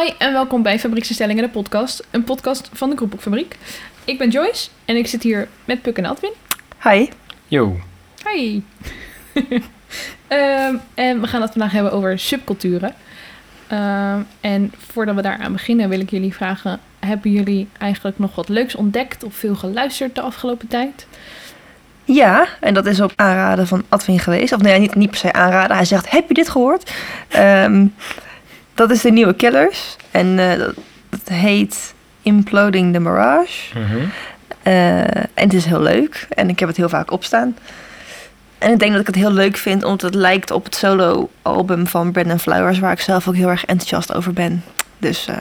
Hi en welkom bij Fabrieksinstellingen, de podcast. Een podcast van de Groepboekfabriek. Ik ben Joyce en ik zit hier met Puk en Adwin. Hi. Yo. Hi. Ehm, en we gaan het vandaag hebben over subculturen. Ehm, en voordat we daaraan beginnen wil ik jullie vragen... hebben jullie eigenlijk nog wat leuks ontdekt of veel geluisterd de afgelopen tijd? Ja, en dat is op aanraden van Adwin geweest. Of nee, niet, niet per se aanraden. Hij zegt, heb je dit gehoord? Ehm, dat is de nieuwe Killers. En eh, dat, dat heet Imploding the Mirage. Mhm. Eh, en het is heel leuk. En ik heb het heel vaak opstaan. En ik denk dat ik het heel leuk vind, omdat het lijkt op het solo-album van Brandon Flowers, waar ik zelf ook heel erg enthousiast over ben. Dus eh,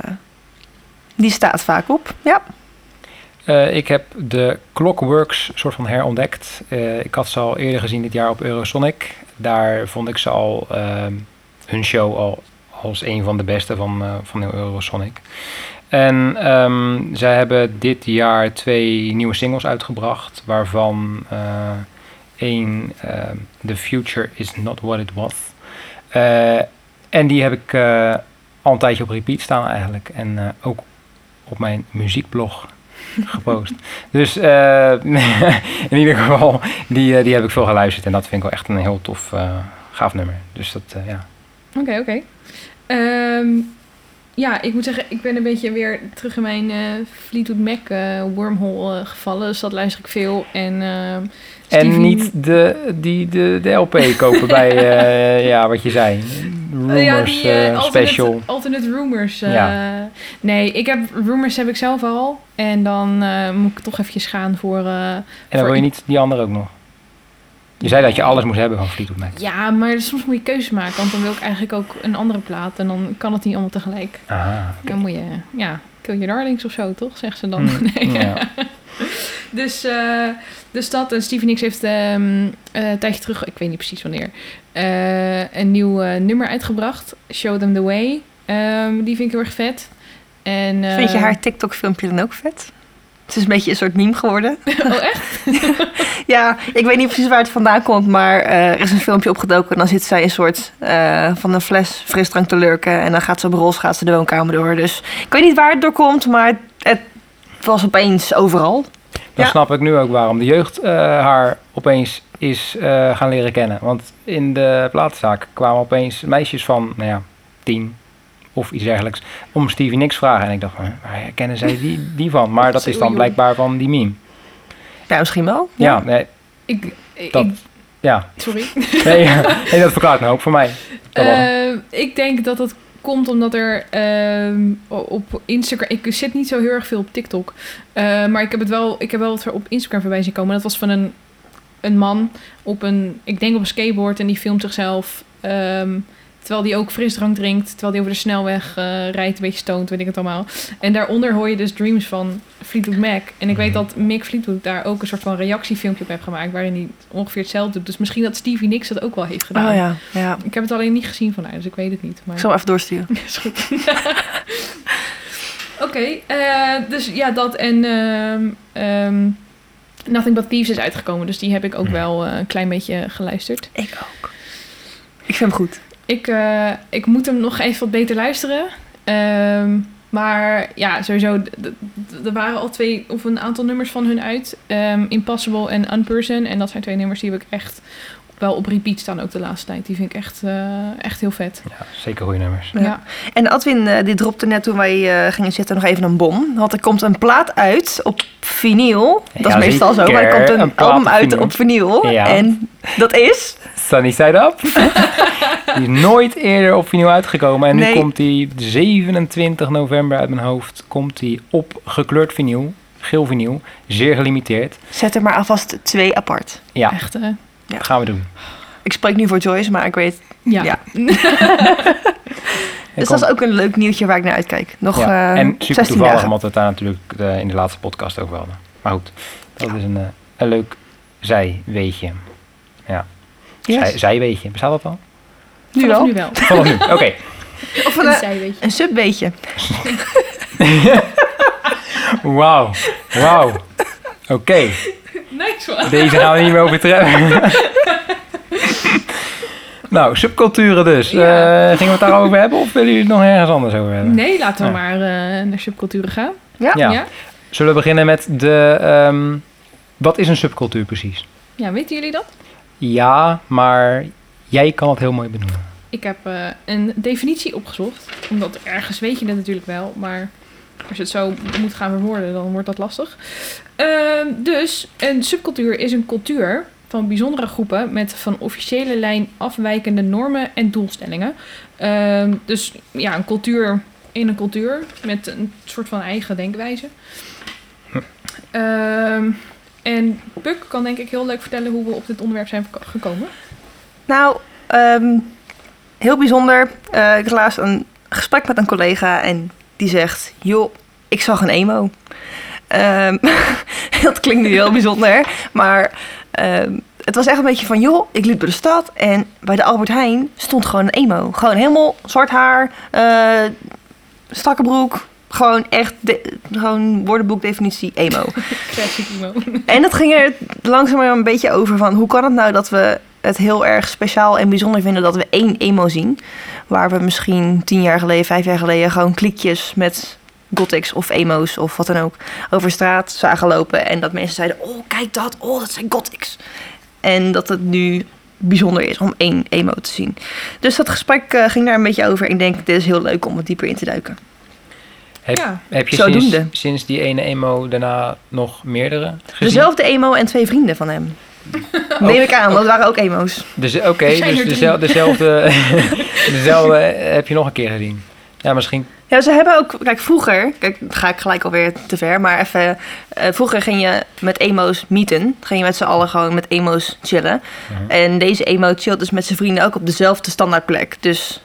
die staat vaak op. Ja. Ik heb de Clockworks soort van herontdekt. Ik had ze al eerder gezien dit jaar op Eurosonic. Daar vond ik ze al, ehm, hun show al als een van de beste van, eh, van Eurosonic. En ehm, zij hebben dit jaar twee nieuwe singles uitgebracht, waarvan eh, één, ehm, The Future is Not What It Was. Eh, en die heb ik al een tijdje op repeat staan eigenlijk. En ook op mijn muziekblog gepost. dus in ieder geval, die, die heb ik veel geluisterd. En dat vind ik wel echt een heel tof, gaaf nummer. Dus dat, ja. Oké, oké. Ehm, ja, ik moet zeggen, ik ben een beetje weer terug in mijn eh, Fleetwood Mac eh, wormhole eh, gevallen. Dus dat luister ik veel. En, ehm, En niet de, die, de, de LP kopen bij, ja, wat je zei. Rumors ja, die, alternate- special. Alternate Rumors. Ja. Nee, ik heb Rumors heb ik zelf al. En dan moet ik toch eventjes gaan voor... En dan voor- wil je niet die andere ook nog. Je zei dat je alles moest hebben van Fleetwood Mac. Ja, maar soms moet je keuzes maken. Want dan wil ik eigenlijk ook een andere plaat. En dan kan het niet allemaal tegelijk. Dan moet je, ja, kill your darlings of zo, toch? Zegt ze dan. Mm, Nee. ja. Dus, eh, dus dat. En Stevie Nicks heeft ehm, eh, een tijdje terug, ik weet niet precies wanneer, eh, een nieuw eh, nummer uitgebracht. Show Them The Way. Ehm, die vind ik heel erg vet. En, eh, Vind je haar TikTok-filmpje dan ook vet? Het is een beetje een soort meme geworden. Oh, echt? Ja, ik weet niet precies waar het vandaan komt, maar eh, er is een filmpje opgedoken. En dan zit zij een soort eh, van een fles frisdrank te lurken. En dan gaat ze op rols, gaat ze de woonkamer door. Dus ik weet niet waar het door komt, maar het, het was opeens overal. Dan Ja. snap ik nu ook waarom de jeugd eh, haar opeens is eh, gaan leren kennen. Want in de platenzaak kwamen opeens meisjes van, nou ja, tien of iets dergelijks, om Stevie Nicks vragen. En ik dacht, van, waar herkennen zij die, die van? Maar dat is dan blijkbaar van die meme. Ja, misschien wel. Ja, nee, Ik, Dat- ik- ja. sorry. Nee, nee, dat verklaart een hoop voor mij. Dat. Eh, ik denk dat het komt omdat er ehm, op Instagram... Ik zit niet zo heel erg veel op TikTok. eh, maar ik heb, het wel, ik heb wel wat er op Instagram voorbij zien komen. Dat was van een, een man op een... Ik denk op een skateboard. En die filmt zichzelf... ehm, terwijl die ook frisdrank drinkt. Terwijl die over de snelweg eh, rijdt. Een beetje stoned, weet ik het allemaal. En daaronder hoor je dus Dreams van Fleetwood Mac. En ik weet Mhm. dat Mick Fleetwood daar ook een soort van reactiefilmpje op heeft gemaakt. Waarin hij ongeveer hetzelfde doet. Dus misschien dat Stevie Nicks dat ook wel heeft gedaan. Oh ja, ja. Ik heb het alleen niet gezien van haar, dus ik weet het niet. Maar... Ik zal even doorsturen. Is goed. Oké, eh, dus ja, dat en ehm, ehm, Nothing But Thieves is uitgekomen. Dus die heb ik ook Mhm. wel eh, een klein beetje geluisterd. Ik ook. Ik vind hem goed. Ik, eh, ik moet hem nog even wat beter luisteren. Ehm, maar ja, sowieso, er waren al twee of een aantal nummers van hun uit. Ehm, Impossible en Unperson. En dat zijn twee nummers die heb ik echt wel op repeat staan ook de laatste tijd. Die vind ik echt, eh, echt heel vet. Ja, zeker goede nummers. Ja. ja. En Adwin eh, die dropte net toen wij eh, gingen zitten nog even een bom. Want er komt een plaat uit op vinyl. Dat is meestal zo, maar er komt een, album uit vinyl. op vinyl. Ja. En dat is... Sunny Side Up. die is nooit eerder op vinyl uitgekomen. En nu komt die 27 november uit mijn hoofd. Komt die op gekleurd vinyl. Geel vinyl. Zeer gelimiteerd. Zet er maar alvast twee apart. Ja, Echt, eh, dat gaan we doen. Ik spreek nu voor Joyce, maar ik weet... ja. Ja. Dus dat is ook een leuk nieuwtje waar ik naar uitkijk. Nog ja. eh en super 16 toevallig, dagen. omdat we het daar natuurlijk eh, in de laatste podcast over hadden. Maar goed, dat is een, eh, een leuk zijweetje. Ja, Yes. zij, zijweetje. Bestaat dat al? Nu wel. nu wel. Vanaf nu, oké. Of Een een, je. een subweetje. Wauw, wauw. Oké, Nice one. deze gaan we niet meer overtreffen. Nou, subculturen dus. Ja. Eh, gingen we het daarover hebben of willen jullie het nog ergens anders over hebben? Nee, laten we Ja. maar eh, naar subculturen gaan. Ja. Ja. Ja? Zullen we beginnen met de... ehm, wat is een subcultuur precies? Ja, weten jullie dat? Ja, maar jij kan het heel mooi benoemen. Ik heb eh, een definitie opgezocht. Omdat ergens weet je het natuurlijk wel. Maar als je het zo moet gaan verwoorden, dan wordt dat lastig. Ehm, dus een subcultuur is een cultuur van bijzondere groepen met van officiële lijn afwijkende normen en doelstellingen. Ehm, dus ja, een cultuur in een cultuur met een soort van eigen denkwijze. Ehm, en Puk kan denk ik heel leuk vertellen hoe we op dit onderwerp zijn geko- gekomen. Nou, ehm, heel bijzonder. Eh, ik had laatst een gesprek met een collega en die zegt... joh, ik zag een emo. Ehm, dat klinkt nu heel bijzonder, maar ehm, het was echt een beetje van... joh, ik liep door de stad en bij de Albert Heijn stond gewoon een emo. Gewoon helemaal zwart haar, eh strakke broek... Gewoon echt, de, gewoon woordenboekdefinitie emo. Classic emo. En het ging er langzaam een beetje over van hoe kan het nou dat we het heel erg speciaal en bijzonder vinden dat we één emo zien. Waar we misschien tien jaar geleden, vijf jaar geleden gewoon klikjes met gothics of emo's of wat dan ook over straat zagen lopen. En dat mensen zeiden, oh kijk dat, oh dat zijn gothics. En dat het nu bijzonder is om één emo te zien. Dus dat gesprek eh, ging daar een beetje over. Ik denk, dit is heel leuk om wat dieper in te duiken. Heb, Ja. heb je sinds, sinds die ene emo daarna nog meerdere gezien? Dezelfde emo en twee vrienden van hem. Neem ik aan, want dat waren ook emo's. Dus, Oké, dus dezelfde, dezelfde, dezelfde heb je nog een keer gezien. Ja, misschien. Ja, ze hebben ook... Kijk, vroeger... Kijk, ga ik gelijk alweer te ver. Maar even... eh, vroeger ging je met emo's meeten. Ging je met z'n allen gewoon met emo's chillen. Mhm. En deze emo chillt dus met zijn vrienden ook op dezelfde standaardplek. Dus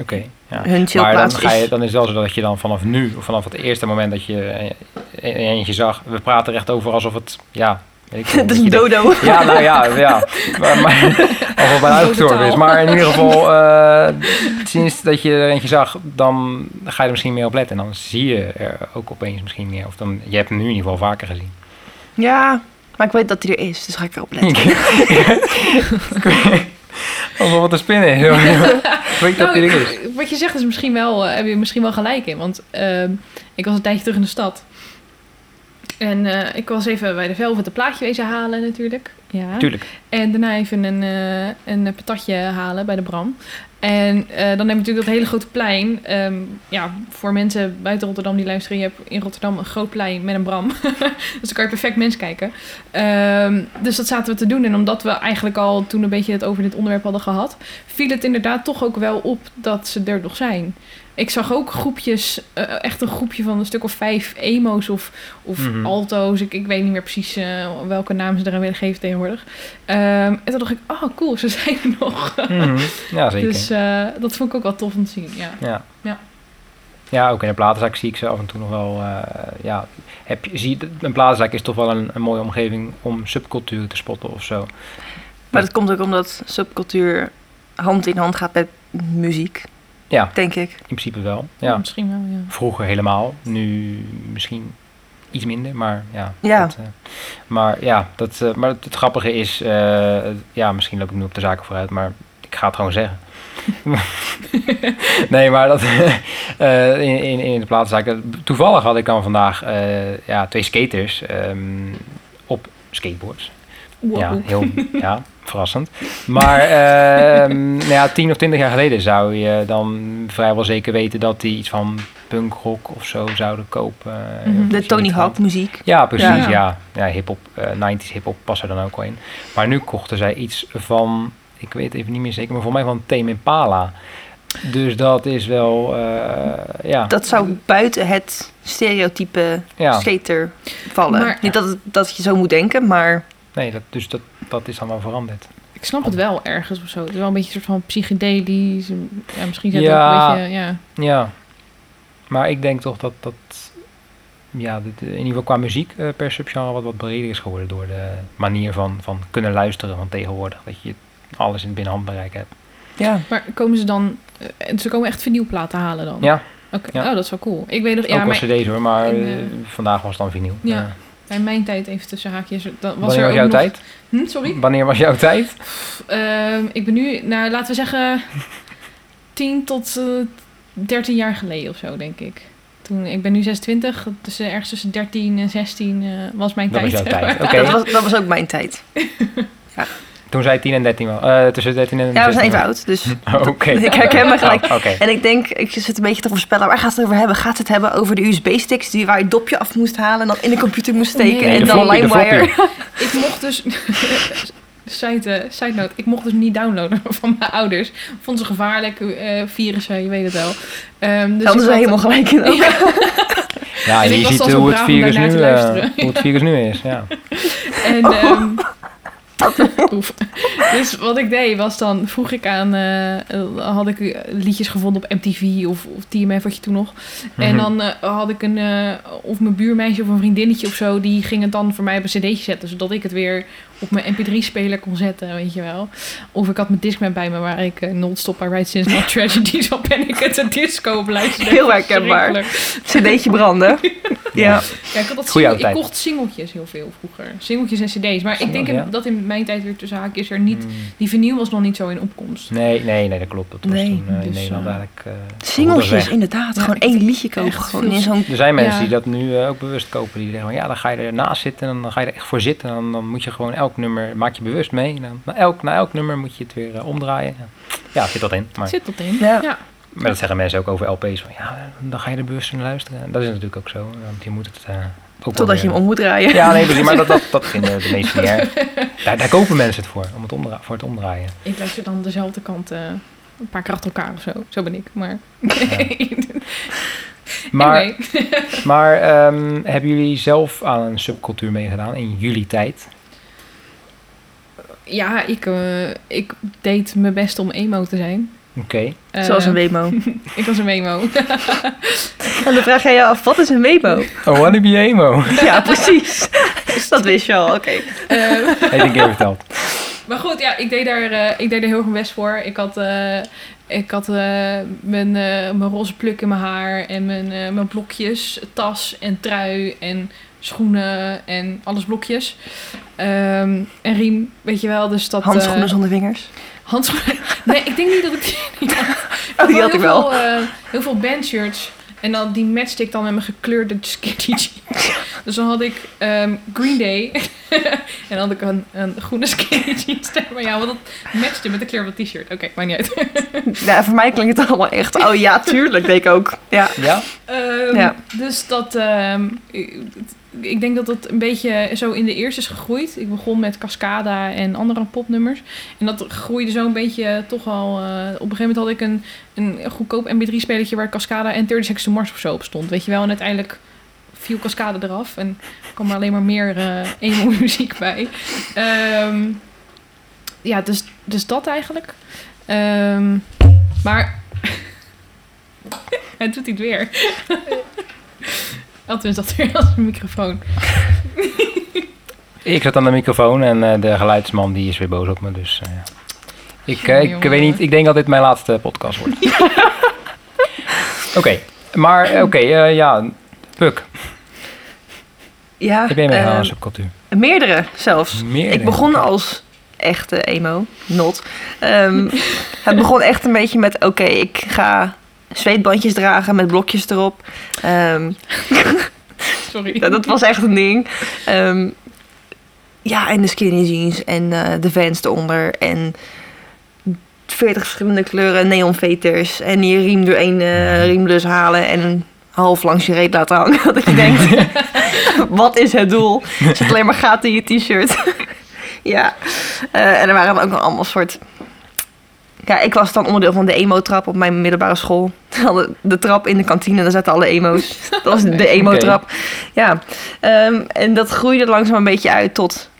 Oké. ja. hun Maar dan, ga je, is... dan is het wel zo dat je dan vanaf nu, of vanaf het eerste moment dat je eh, een eentje zag, we praten er echt over alsof het, ja, Het is dat een dodo. Ja, nou ja, ja. Maar, maar, of het bijna uitgestorven is. Maar in ieder geval, eh, sinds dat je er eentje zag, dan ga je er misschien meer op letten. En dan zie je er ook opeens misschien meer. Of dan, je hebt hem nu in ieder geval vaker gezien. Ja, maar ik weet dat hij er is. Dus ga ik erop letten. Alsof het een spin is. Ik weet dat hij er is. Nou, wat je zegt is misschien wel, eh, heb je misschien wel gelijk in. Want ehm, ik was een tijdje terug in de stad. En eh, ik was even bij de Velvet een plaatje wezen halen natuurlijk. Ja. Tuurlijk. En daarna even een, eh, een patatje halen bij de Bram. En eh, dan heb je natuurlijk dat hele grote plein. Ehm, ja, voor mensen buiten Rotterdam die luisteren. Je hebt in Rotterdam een groot plein met een Bram. dus dan kan je perfect mens kijken. Ehm, dus dat zaten we te doen. En omdat we eigenlijk al toen een beetje het over dit onderwerp hadden gehad... viel het inderdaad toch ook wel op dat ze er nog zijn. Ik zag ook groepjes, eh, echt een groepje van een stuk of vijf emo's of, of Mhm. alto's. Ik, ik weet niet meer precies eh, welke naam ze eraan willen geven tegenwoordig. Ehm, en toen dacht ik, oh cool, ze zijn er nog. Mhm. Ja, zeker. Dus eh, dat vond ik ook wel tof om te zien, ja. Ja. Ja. Ja, ook in de platenzaak zie ik ze af en toe nog wel. eh, ja, heb je, zie, een platenzaak is toch wel een, een mooie omgeving om subculturen te spotten of zo. Maar dat komt ook omdat subcultuur hand in hand gaat met muziek. Ja. Denk ik. In principe wel. Ja. Misschien wel, ja. Vroeger helemaal, nu misschien iets minder, maar ja. Ja. Dat, eh, maar ja, dat, eh, maar het, het grappige is, eh, ja, misschien loop ik nu op de zaken vooruit, maar ik ga het gewoon zeggen. nee, maar dat eh, in, in, in de platenzaken. Toevallig had ik dan vandaag eh, ja, twee skaters ehm, op skateboards. Wow. Ja, heel ja, verrassend. Maar ehm, nou ja, tien of twintig jaar geleden zou je dan vrijwel zeker weten dat die iets van punkrock of zo zouden kopen. eh, Mhm. De Tony Hawk muziek. Ja, precies. Ja. Ja, ja. hip-hop, eh 90s hip-hop past er dan ook wel in. Maar nu kochten zij iets van, ik weet even niet meer zeker, maar voor mij van Tame Impala. Dus dat is wel, eh, ja. Dat zou buiten het stereotype ja. skater vallen. Maar- Niet dat, het, dat je zo moet denken, maar Nee, dat, dus dat, dat is dan wel veranderd. Ik snap het wel ergens of zo. Het is wel een beetje een soort van psychedelisch. Ja, misschien zijn het Ja. ook een beetje, ja. Ja, maar ik denk toch dat dat, ja, dit, in ieder geval qua muziek eh, per subgenre wat, wat breder is geworden door de manier van, van kunnen luisteren van tegenwoordig. Dat je alles in binnen handbereik hebt. ja. Maar komen ze dan... eh, ze komen echt vinylplaten halen dan? Ja, Oké, Ja. oh, dat is wel cool. Ik weet nog... ook Ja, wel maar cd's hoor, maar in, eh, eh, vandaag was het dan vinyl. Ja. Ja. Bij mijn tijd even tussen haakjes. Dan was Wanneer er was jouw nog- tijd? Hm, sorry? Wanneer was jouw tijd? Ehm, ik ben nu, nou laten we zeggen, 10 tot eh 13 jaar geleden of zo, denk ik. Toen, ik ben nu 26, dus eh, ergens tussen 13 en 16 eh, was mijn Dat was tijd. jouw tijd. Oké. Dat, was, dat was ook mijn tijd. Toen zij 10 en 13 was. Eh, tussen 13 en Ja, we 16 zijn even oud, dus... Oh, Oké. Ik herken me gelijk. Oh, Oké. En ik denk, ik zit een beetje te voorspellen, waar gaat het over hebben? Gaat het hebben over de USB-sticks die waar je het dopje af moest halen en dan in de computer moest steken Nee, en de dan floppy, LimeWire? Ik mocht dus... Side, eh, side note, ik mocht dus niet downloaden van mijn ouders. Vonden ze gevaarlijk, eh virussen, je weet het wel. Ehm dus hadden ze had- helemaal gelijk in ook. Ja, Ja, En je ziet hoe het virus nu, luisteren. hoe het virus nu is. Ja. En, ehm, oef. Dus wat ik deed was dan vroeg ik aan, eh, had ik eh, liedjes gevonden op MTV of, of TMF had je toen nog. En Mhm. dan eh, had ik een, of mijn buurmeisje of een vriendinnetje of zo, die ging het dan voor mij op een cd'tje zetten, zodat ik het weer op mijn mp3-speler kon zetten, weet je wel. Of ik had mijn Discman bij me waar ik non-stop I Write Since Not Tragedy, zo ben ik het een disco op luisteren. Heel herkenbaar. CD'tje branden. Ja. Ja, ik, had dat Goeie single- oude ik kocht singeltjes heel veel vroeger. Singeltjes en cd's. Maar ik denk Ja. dat in mijn tijd weer tussen haakjes er niet... Mm. Die vinyl was nog niet zo in opkomst. Nee, nee, nee, dat klopt. Dat was Nee, toen eh, in dus, Nederland eh, eigenlijk... eh, Singeltjes, inderdaad. Ja, gewoon één liedje kopen. Gewoon in zo'n... Er zijn mensen Ja. die dat nu ook bewust kopen. Die zeggen van ja, dan ga je ernaast zitten en dan ga je er echt voor zitten. En dan, dan moet je gewoon elk nummer, maak je bewust mee. En dan, na, elk, na elk nummer moet je het weer omdraaien. Ja, zit dat in. Maar, Zit dat in? Ja. Maar dat zeggen mensen ook over LP's. Van ja, dan ga je er bewust naar luisteren. En dat is natuurlijk ook zo. Want je moet het eh, ook Totdat je hem om moet draaien. Ja, nee, precies. Maar dat, dat, dat vinden de meesten niet erg. Daar, daar kopen mensen het voor, om het omdra voor het omdraaien. Ik luister dan dezelfde kant eh, een paar keer achter elkaar of zo. Zo ben ik. Maar... Maar, maar ehm, hebben jullie zelf aan een subcultuur meegedaan in jullie tijd? ja, ik, eh, ik deed mijn best om emo te zijn. Oké. Eh, Zoals een Wemo. Ik was een emo. En dan vraag jij je af, wat is een Wemo? Oh, wannabe emo. Ja, precies. Dat wist je al, oké. Eh, Heb ik keer verteld. Maar goed, ja, ik deed daar, eh, ik deed er heel erg mijn best voor. Ik had, eh, ik had eh, mijn, eh, mijn roze pluk in mijn haar en mijn, eh, mijn blokjes, tas en trui en schoenen en alles blokjes. Ehm, en riem, weet je wel. Dus dat, eh, Handschoenen zonder vingers. Handschoenen. Nee, ik denk niet dat ik die, had. Oh, die had heel ik wel. Veel, eh, heel veel bandshirts. En dan die matchte ik dan met mijn gekleurde skinny jeans. Dus dan had ik ehm, Green Day. en dan had ik een, een groene skinny jeans. Maar ja, want dat matchte met de kleur van het t-shirt. Oké, maakt niet uit. Ja, voor mij klinkt het allemaal echt. Oh ja, tuurlijk, denk ik ook. Ja. Ja? Ehm, Ja. Dus dat... ehm, ik, denk dat het een beetje zo in de eerste is gegroeid. Ik begon met Cascada en andere popnummers. En dat groeide zo een beetje toch al... eh, op een gegeven moment had ik een, een goedkoop mp3-spelertje... waar Cascada en 30 Seconds to Mars of zo op stond. Weet je wel? En uiteindelijk viel Cascada eraf. En kwam er alleen maar meer eh emo-muziek bij. Ehm, ja, dus, dus dat eigenlijk. Ehm, maar... Hij doet het weer. Altijd is dat weer als een microfoon. Ik zat aan de microfoon en eh, de geluidsman die is weer boos op me. Dus eh, ja. ik, eh, ik Jongen. weet niet, ik denk dat dit mijn laatste podcast wordt. Oké, maar oké, eh, ja, Puk, Ja, ik ben eh, aan subcultuur. meerdere zelfs. Meer Ik begon als echte emo, not. Ehm, het begon echt een beetje met, oké, ik ga zweetbandjes dragen met blokjes erop. Ehm, Sorry. ja, dat was echt een ding. Ehm, ja, en de skinny jeans en eh, de Vans eronder en 40 verschillende kleuren neonveters en je riem door één eh, riemlus halen en een half langs je reet laten hangen. Dat je denkt, wat is het doel? Er zit alleen maar gaten in je t-shirt. ja, Eh, en er waren ook nog allemaal soort... Ja, ik was dan onderdeel van de emo-trap op mijn middelbare school. Hadden de trap in de kantine, daar zaten alle emo's. Dat was de emo-trap. Ja, ehm, en dat groeide langzaam een beetje uit tot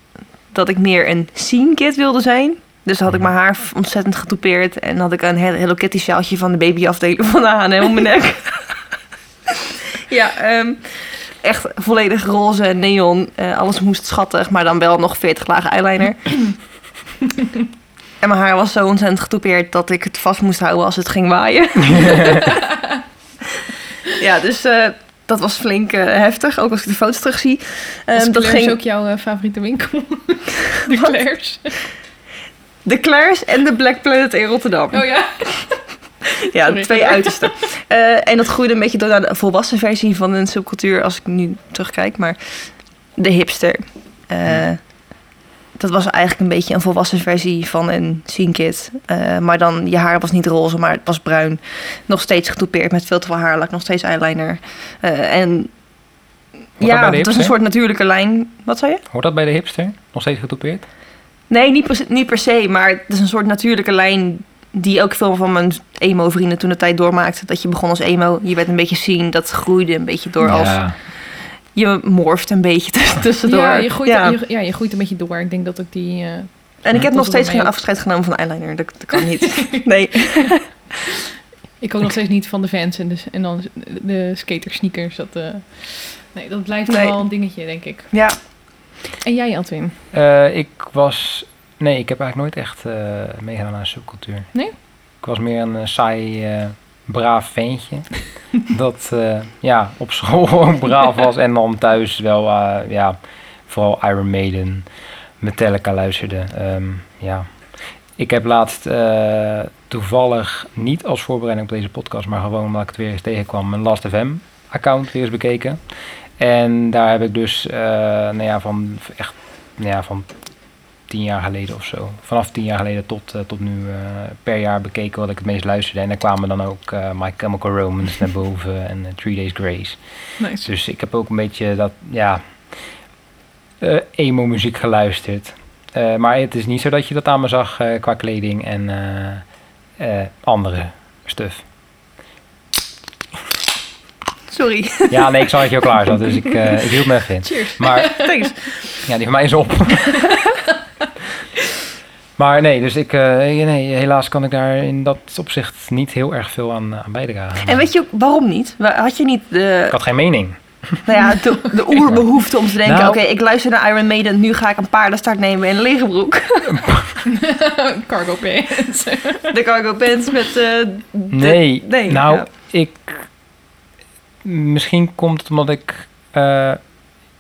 dat ik meer een scene kid wilde zijn. Dus had ik mijn haar ontzettend getoupeerd. En had ik een Hello Hello Kitty sjaaltje van de babyafdeling van de H&M om mijn nek. ja, ehm, echt volledig roze en neon. Eh, alles moest schattig, maar dan wel nog 40 lagen eyeliner. En mijn haar was zo ontzettend getoupeerd dat ik het vast moest houden als het ging waaien. ja, dus eh, dat was flink eh, heftig, ook als ik de foto's terugzie. Um, dat ging... ging ook jouw eh, favoriete winkel? de Claire's. de Claire's en de Black Planet in Rotterdam. Oh ja. Ja, Sorry. twee uitersten. En dat groeide een beetje door naar de volwassen versie van een subcultuur, als ik nu terugkijk. Maar de hipster. eh, dat was eigenlijk een beetje een volwassen versie van een scene kid. Eh, maar dan, je haar was niet roze, maar het was bruin. Nog steeds getoupeerd met veel te veel haarlak, nog steeds eyeliner. Eh, en ja, het was een soort natuurlijke lijn. Wat zei je? Hoort dat bij de hipster? Nog steeds getoupeerd? Nee, niet per, niet per se, maar het is een soort natuurlijke lijn die ook veel van mijn emo-vrienden toen de tijd doormaakte. Dat je begon als emo, je werd een beetje zien, dat groeide een beetje door als... Je morft een beetje tuss- tussendoor. Ja je, groeit, Ja. Je, ja, je groeit een beetje door. Ik denk dat ook die... eh, En ik heb nog steeds geen afscheid genomen van eyeliner. Dat, dat kan niet. nee. Ik ook nog steeds niet van de fans en, de, en dan de skater sneakers. Dat, eh, nee, dat blijft Nee. wel een dingetje, denk ik. Ja. En jij, Edwin? Eh, ik was... Nee, ik heb eigenlijk nooit echt eh, meegedaan aan een subcultuur. Nee? Ik was meer een saai, eh, braaf ventje. dat eh, ja, op school gewoon braaf was. En dan thuis wel, eh, ja, vooral Iron Maiden, Metallica luisterde. Ehm, ja. Ik heb laatst eh, toevallig, niet als voorbereiding op deze podcast, maar gewoon omdat ik het weer eens tegenkwam, mijn Last FM account weer eens bekeken. En daar heb ik dus, nou ja, van echt, nou ja, van tien jaar geleden of zo. Vanaf tien jaar geleden tot, eh, tot nu eh, per jaar bekeken wat ik het meest luisterde. En daar kwamen dan ook eh My Chemical Romance naar boven en Three Days Grace. Nice. Dus ik heb ook een beetje dat, ja, emo-muziek geluisterd. Maar het is niet zo dat je dat aan me zag qua kleding en andere stuff. Sorry. Ja, nee, ik zag dat je al klaar zat, dus ik, ik hield me even in. Cheers. Maar Thanks. Ja, die van mij is op. maar nee, dus ik, eh, nee, helaas kan ik daar in dat opzicht niet heel erg veel aan, aan bijdragen. En weet je ook waarom niet? Had je niet de, Ik had geen mening. nou ja, de, de oerbehoefte om te denken... Nou. oké, ik luister naar Iron Maiden... nu ga ik een paardenstart nemen in een lege broek. Cargo pants. De cargo pants met... eh, de- Nee, nee, nou, ja. ik... Misschien komt het omdat ik... eh,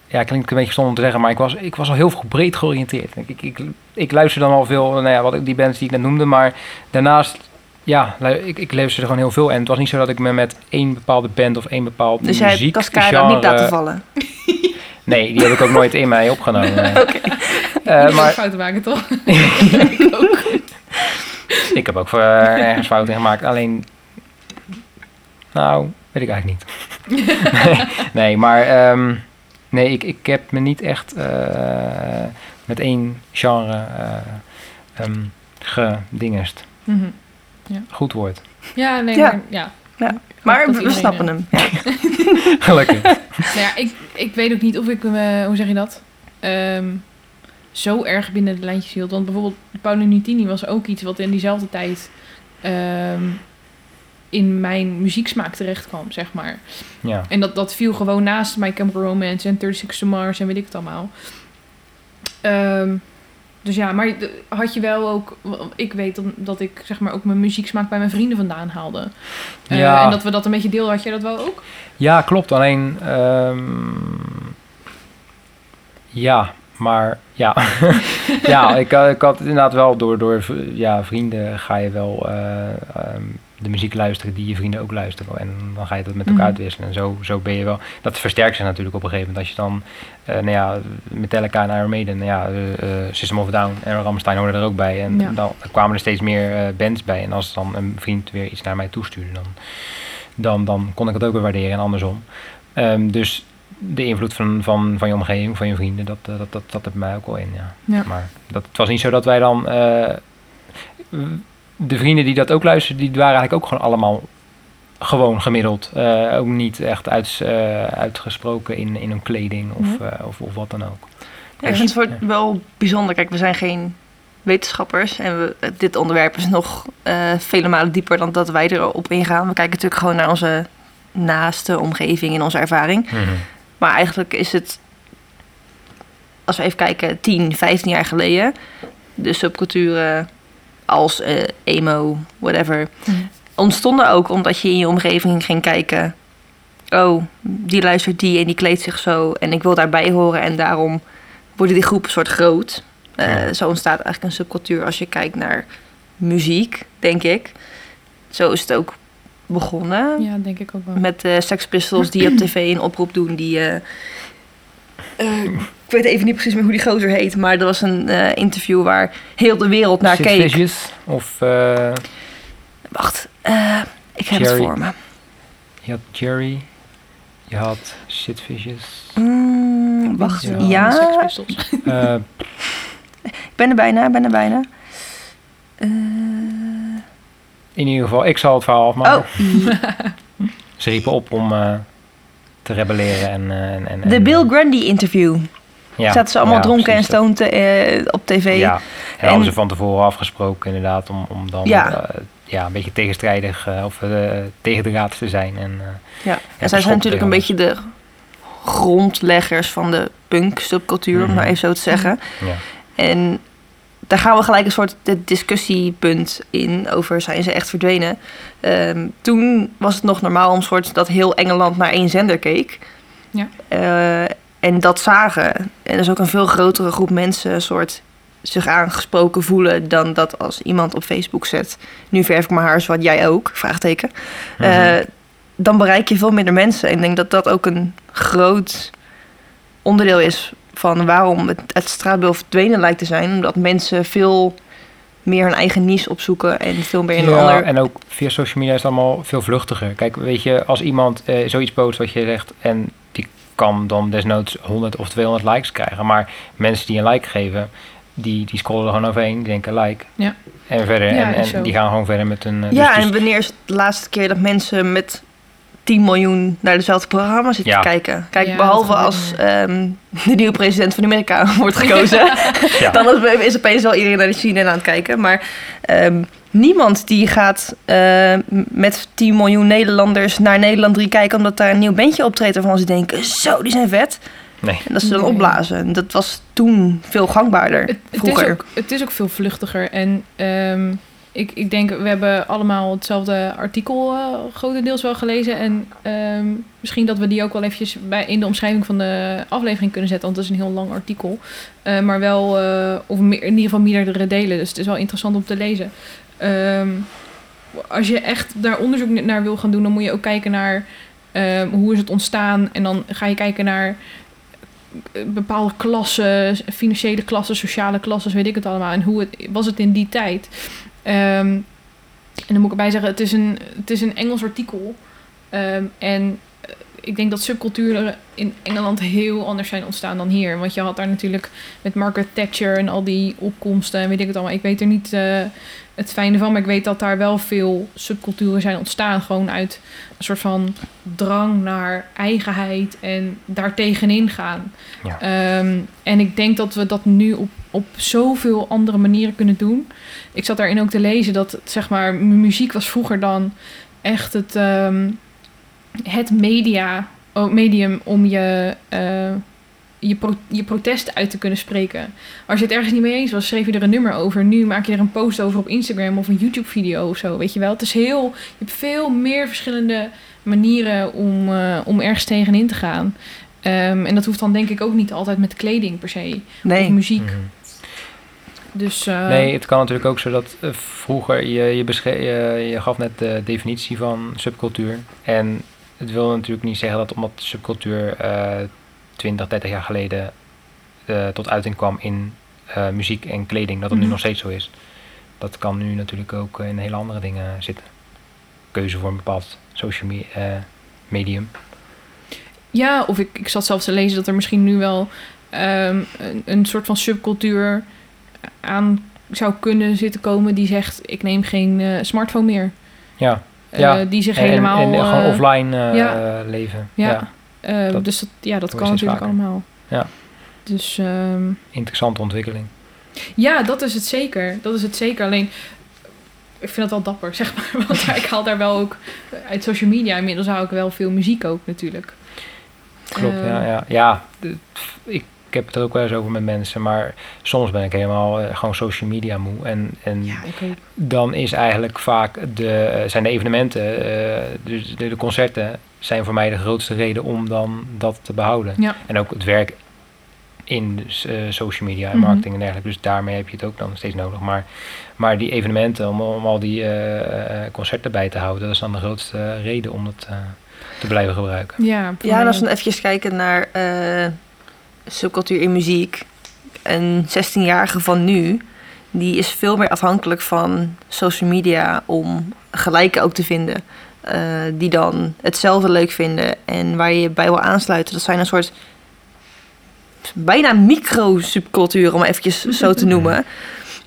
ja, klinkt een beetje stom om te zeggen, maar ik was, ik was al heel veel breed georiënteerd. Ik, ik, ik, ik luister dan al veel, nou ja, wat ik, die bands die ik net noemde, maar daarnaast, ja, ik, ik luisterde gewoon heel veel. En het was niet zo dat ik me met één bepaalde band of één bepaald Dus jij hebt muziek Cascada niet laten vallen. Nee, die heb ik ook nooit in mij opgenomen. Oké. Eh, maar... maar fouten maken, toch? ik heb ook eh, ergens fouten gemaakt. Alleen, nou, weet ik eigenlijk niet. nee, nee, maar ehm, nee, ik, ik heb me niet echt eh, met één genre eh ehm gedingest. Mhm. Goed woord. Ja, nee, Ja. maar ja. Maar dat we iedereen, snappen eh, hem. Ja. Gelukkig. Nou ja, ik, ik weet ook niet of ik, me hoe zeg je dat, Ehm, zo erg binnen de lijntjes hield. Want bijvoorbeeld Paolo Nutini was ook iets wat in diezelfde tijd ehm, in mijn muzieksmaak terecht kwam, zeg maar. Ja. En dat, dat viel gewoon naast My Chemical Romance en 36 to Mars en weet ik het allemaal. Ehm, dus ja, maar had je wel ook... Ik weet dat ik zeg maar ook mijn muzieksmaak bij mijn vrienden vandaan haalde. Eh, Ja. En dat we dat een beetje deelden. Had jij dat wel ook? Ja, klopt. Alleen, ehm, ja, maar ja. ja, ik, had- ik had inderdaad wel door, door ja, vrienden ga je wel eh, ehm, de muziek luisteren die je vrienden ook luisteren. En dan ga je dat met elkaar Mhm. uitwisselen. En zo, zo ben je wel. Dat versterkt zich natuurlijk op een gegeven moment. Als je dan, eh nou ja, Metallica en Iron Maiden, nou ja, eh, eh, System of a Down en Rammstein hoorden er ook bij. En Ja. dan, kwamen er steeds meer bands bij. En als dan een vriend weer iets naar mij toestuurde, dan, dan, dan kon ik het ook weer waarderen en andersom. Ehm, dus de invloed van, van, van je omgeving, van je vrienden, dat, dat, dat, dat bij mij ook wel in, ja. Ja. Maar dat, het was niet zo dat wij dan... de vrienden die dat ook luisterden, die waren eigenlijk ook gewoon allemaal gewoon gemiddeld. Eh, ook niet echt uit, eh, uitgesproken in, in hun kleding of, Ja. eh, of, of wat dan ook. Ja, ik vind het voor- wel bijzonder. Kijk, we zijn geen wetenschappers. En we, dit onderwerp is nog vele malen dieper dan dat wij erop ingaan. We kijken natuurlijk gewoon naar onze naaste omgeving en onze ervaring. Maar eigenlijk is het, als we even kijken, 10, 15 jaar geleden, de subculturen als eh, emo, whatever, Mhm. ontstonden ook omdat je in je omgeving ging kijken oh, die luistert die en die kleedt zich zo en ik wil daarbij horen en daarom worden die groepen soort groot. Eh, Ja. Zo ontstaat eigenlijk een subcultuur als je kijkt naar muziek, denk ik. Zo is het ook begonnen. Ja, denk ik ook wel. Met de Sex Pistols die op tv een oproep doen. Die, eh, ik weet even niet precies meer hoe die gozer heet. Maar er was een eh, interview waar heel de wereld naar keek. Vicious of eh, Wacht, eh, ik heb het voor me. je had Jerry, je had Vicious. Mm, wacht, Ja. Eh, Ik ben er bijna, ik ben er bijna. Eh, in ieder geval, ik zal het verhaal afmaken. oh, Ze riepen op om eh, te rebelleren en... eh, en, en de Bill Grundy interview. ja, Zaten ze allemaal ja, dronken en stoned eh, op tv. Ja, en, En- hadden ze van tevoren afgesproken inderdaad om, om dan Ja. ja. ja, een beetje tegenstrijdig eh, of eh, tegen de raad te zijn. En, eh, Ja. En zij zijn natuurlijk een beetje de grondleggers van de punk-subcultuur, om Mhm. maar even zo te zeggen. ja. En daar gaan we gelijk een soort de discussiepunt in over zijn ze echt verdwenen. Ehm, toen was het nog normaal om soort dat heel Engeland naar één zender keek. Ja. Eh, en dat zagen. En er is ook een veel grotere groep mensen soort zich aangesproken voelen dan dat als iemand op Facebook zet. Nu verf ik mijn haar zoals jij ook, vraagteken. Eh, dan bereik je veel minder mensen. En ik denk dat dat ook een groot onderdeel is van waarom het, het straatbeeld verdwenen lijkt te zijn. Omdat mensen veel meer hun eigen niche opzoeken en veel meer in een ja, ander... en ook via social media is het allemaal veel vluchtiger. Kijk, weet je, als iemand eh, zoiets post wat je zegt en die kan dan desnoods 100 of 200 likes krijgen. Maar mensen die een like geven, die, die scrollen er gewoon overheen, die denken like. Ja. En verder, Ja, en, die gaan gewoon verder met hun... eh, ja, dus- dus- en wanneer is het de laatste keer dat mensen met 10 miljoen naar dezelfde programma zitten Ja. te kijken? Kijk, Ja, behalve als ehm, de nieuwe president van Amerika wordt gekozen. ja. dan is, is opeens wel iedereen naar de CNN aan het kijken. Maar ehm, niemand die gaat eh, met 10 miljoen Nederlanders naar Nederland 3 kijken... omdat daar een nieuw bandje optreedt waarvan ze denken... zo, die zijn vet. Nee. En dat ze dan Nee. opblazen. Dat was toen veel gangbaarder, Het, het, vroeger. is ook, het is ook veel vluchtiger. En ehm, ik, ik denk, we hebben allemaal hetzelfde artikel eh, grotendeels wel gelezen. En ehm, misschien dat we die ook wel eventjes bij, in de omschrijving van de aflevering kunnen zetten. Want het is een heel lang artikel. Eh, maar wel, eh, of meer, in ieder geval meerdere delen. Dus het is wel interessant om te lezen. Ehm, als je echt daar onderzoek naar wil gaan doen, dan moet je ook kijken naar ehm, hoe is het ontstaan. En dan ga je kijken naar bepaalde klassen, financiële klassen, sociale klassen, weet ik het allemaal. En hoe het, was het in die tijd. Ehm, en dan moet ik erbij zeggen, het is een, het is een Engels artikel. Ehm, en ik denk dat subculturen in Engeland heel anders zijn ontstaan dan hier. Want je had daar natuurlijk met Margaret Thatcher en al die opkomsten en weet ik het allemaal. Ik weet er niet eh, het fijne van, maar ik weet dat daar wel veel subculturen zijn ontstaan. Gewoon uit een soort van drang naar eigenheid en daartegenin gaan. Ja. Ehm, en ik denk dat we dat nu op, op zoveel andere manieren kunnen doen. Ik zat daarin ook te lezen dat zeg maar mu- muziek was vroeger dan echt het, ehm, het media, medium om je, eh, je, pro- je protest uit te kunnen spreken. Als je het ergens niet mee eens was, schreef je er een nummer over. Nu maak je er een post over op Instagram of een YouTube-video of zo, weet je wel. Het is heel, je hebt veel meer verschillende manieren om, eh, om ergens tegenin te gaan. Ehm, en dat hoeft dan denk ik ook niet altijd met kleding per se. Of Nee, muziek. Mhm. Dus eh, Nee, het kan natuurlijk ook zo dat vroeger, je, je, je, je gaf net de definitie van subcultuur. En het wil natuurlijk niet zeggen dat omdat subcultuur eh 20, 30 jaar geleden eh, tot uiting kwam in eh, muziek en kleding, dat het Mhm. nu nog steeds zo is. Dat kan nu natuurlijk ook in hele andere dingen zitten. Keuze voor een bepaald social me- eh, medium. Ja, of ik, ik zat zelfs te lezen dat er misschien nu wel ehm, een, een soort van subcultuur aan zou kunnen zitten komen die zegt: ik neem geen smartphone meer. Ja, Ja, die zich en, helemaal. en, en gewoon eh, offline eh, ja. leven. ja. ja. eh, dat dus dat, ja, dat kan natuurlijk vaker. allemaal. Ja. Dus ehm, Interessante ontwikkeling. ja, dat is het zeker. Dat is het zeker. Alleen, ik vind het wel dapper, zeg maar. Want ik haal daar wel ook uit social media. Inmiddels hou ik wel veel muziek ook natuurlijk. Klopt, Eh, ja. Ja, ja d- ik, ik heb het er ook wel eens over met mensen, maar soms ben ik helemaal eh, gewoon social media moe. En, en Ja, dan is eigenlijk vaak de, zijn de evenementen, eh, dus de, de concerten, zijn voor mij de grootste reden om dan dat te behouden. Ja. En ook het werk in dus, eh, social media en Mhm. marketing en dergelijke. Dus daarmee heb je het ook dan steeds nodig. Maar, maar die evenementen, om, om al die eh, eh, concerten bij te houden, dat is dan de grootste reden om dat eh, te blijven gebruiken. Ja, Ja, en als we dan even kijken naar eh, subcultuur in muziek. Een 16-jarige van nu, die is veel meer afhankelijk van social media om gelijken ook te vinden. Eh, die dan hetzelfde leuk vinden en waar je je bij wil aansluiten. Dat zijn een soort bijna micro-subculturen, om eventjes zo te noemen.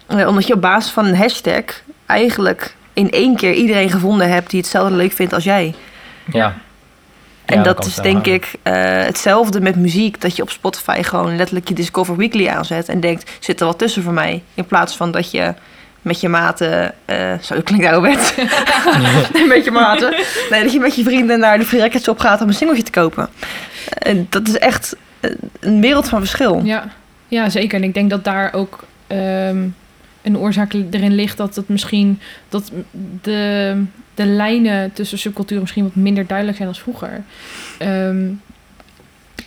Eh, omdat je op basis van een hashtag eigenlijk in één keer iedereen gevonden hebt die hetzelfde leuk vindt als jij. Ja. En Ja, dat is denk ik eh, hetzelfde met muziek. Dat je op Spotify gewoon letterlijk je Discover Weekly aanzet. En denkt, zit er wat tussen voor mij? In plaats van dat je met je maten... eh zo klinkt nou wet. nee, met je maten. Nee, dat je met je vrienden naar de Free Records op gaat om een singeltje te kopen. En dat is echt eh, een wereld van verschil. Ja. ja, zeker. En ik denk dat daar ook ehm, een oorzaak erin ligt dat het misschien dat de, de lijnen tussen subculturen misschien wat minder duidelijk zijn als vroeger. Ehm,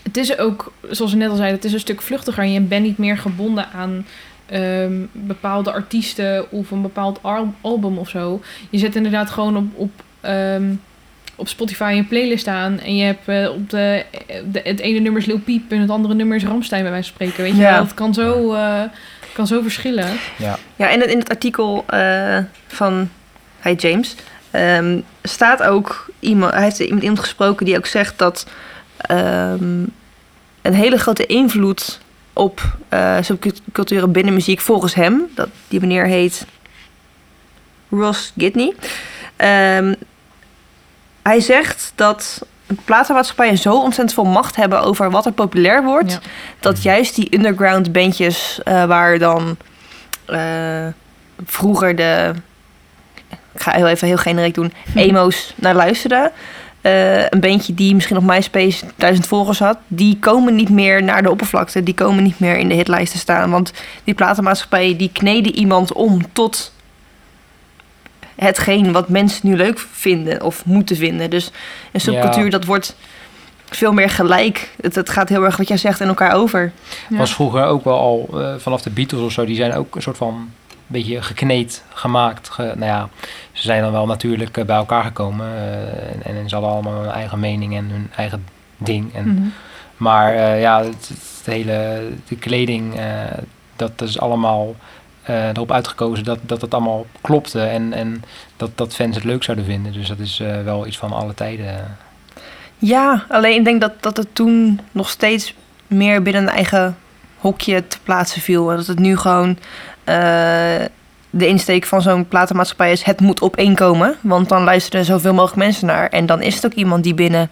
het is ook, zoals we net al zeiden, het is een stuk vluchtiger en je bent niet meer gebonden aan ehm, bepaalde artiesten of een bepaald al- album of zo. Je zet inderdaad gewoon op, op, ehm, op Spotify een playlist aan en je hebt eh, op de, de, het ene nummer is Lil Peep en het andere nummer is Ramstein bij wijze van spreken. Weet je Ja. wel, het kan zo, eh, kan zo verschillen. Ja. Ja, en in het artikel eh, van hij James ehm, staat ook iemand, hij heeft met iemand gesproken die ook zegt dat ehm, een hele grote invloed op eh subculturen binnen muziek volgens hem, dat die meneer heet Ross Gidney. Ehm, hij zegt dat platenmaatschappijen zo ontzettend veel macht hebben over wat er populair wordt, Ja. dat juist die underground bandjes eh, waar dan eh, vroeger de ik ga heel even heel generiek doen. Emo's naar luisteren. Eh, een bandje die misschien op MySpace duizend volgers had die komen niet meer naar de oppervlakte. Die komen niet meer in de hitlijsten staan. Want die platenmaatschappijen die kneden iemand om tot hetgeen wat mensen nu leuk vinden of moeten vinden. Dus een subcultuur Ja. dat wordt veel meer gelijk. Het, het gaat heel erg wat jij zegt in elkaar over. Ja. Was vroeger ook wel al, eh, vanaf de Beatles of zo, die zijn ook een soort van beetje gekneed, gemaakt. Ge- nou ja, ze zijn dan wel natuurlijk eh, bij elkaar gekomen eh, en, en ze hadden allemaal hun eigen mening en hun eigen ding. En, Mhm. Maar eh, ja, het, het hele, de kleding, dat is allemaal erop uitgekozen dat, dat het allemaal klopte en, en dat, dat fans het leuk zouden vinden. Dus dat is wel iets van alle tijden. Ja, alleen ik denk dat, dat het toen nog steeds meer binnen een eigen hokje te plaatsen viel. En dat het nu gewoon de insteek van zo'n platenmaatschappij is... het moet op één komen, want dan luisteren er zoveel mogelijk mensen naar. En dan is het ook iemand die binnen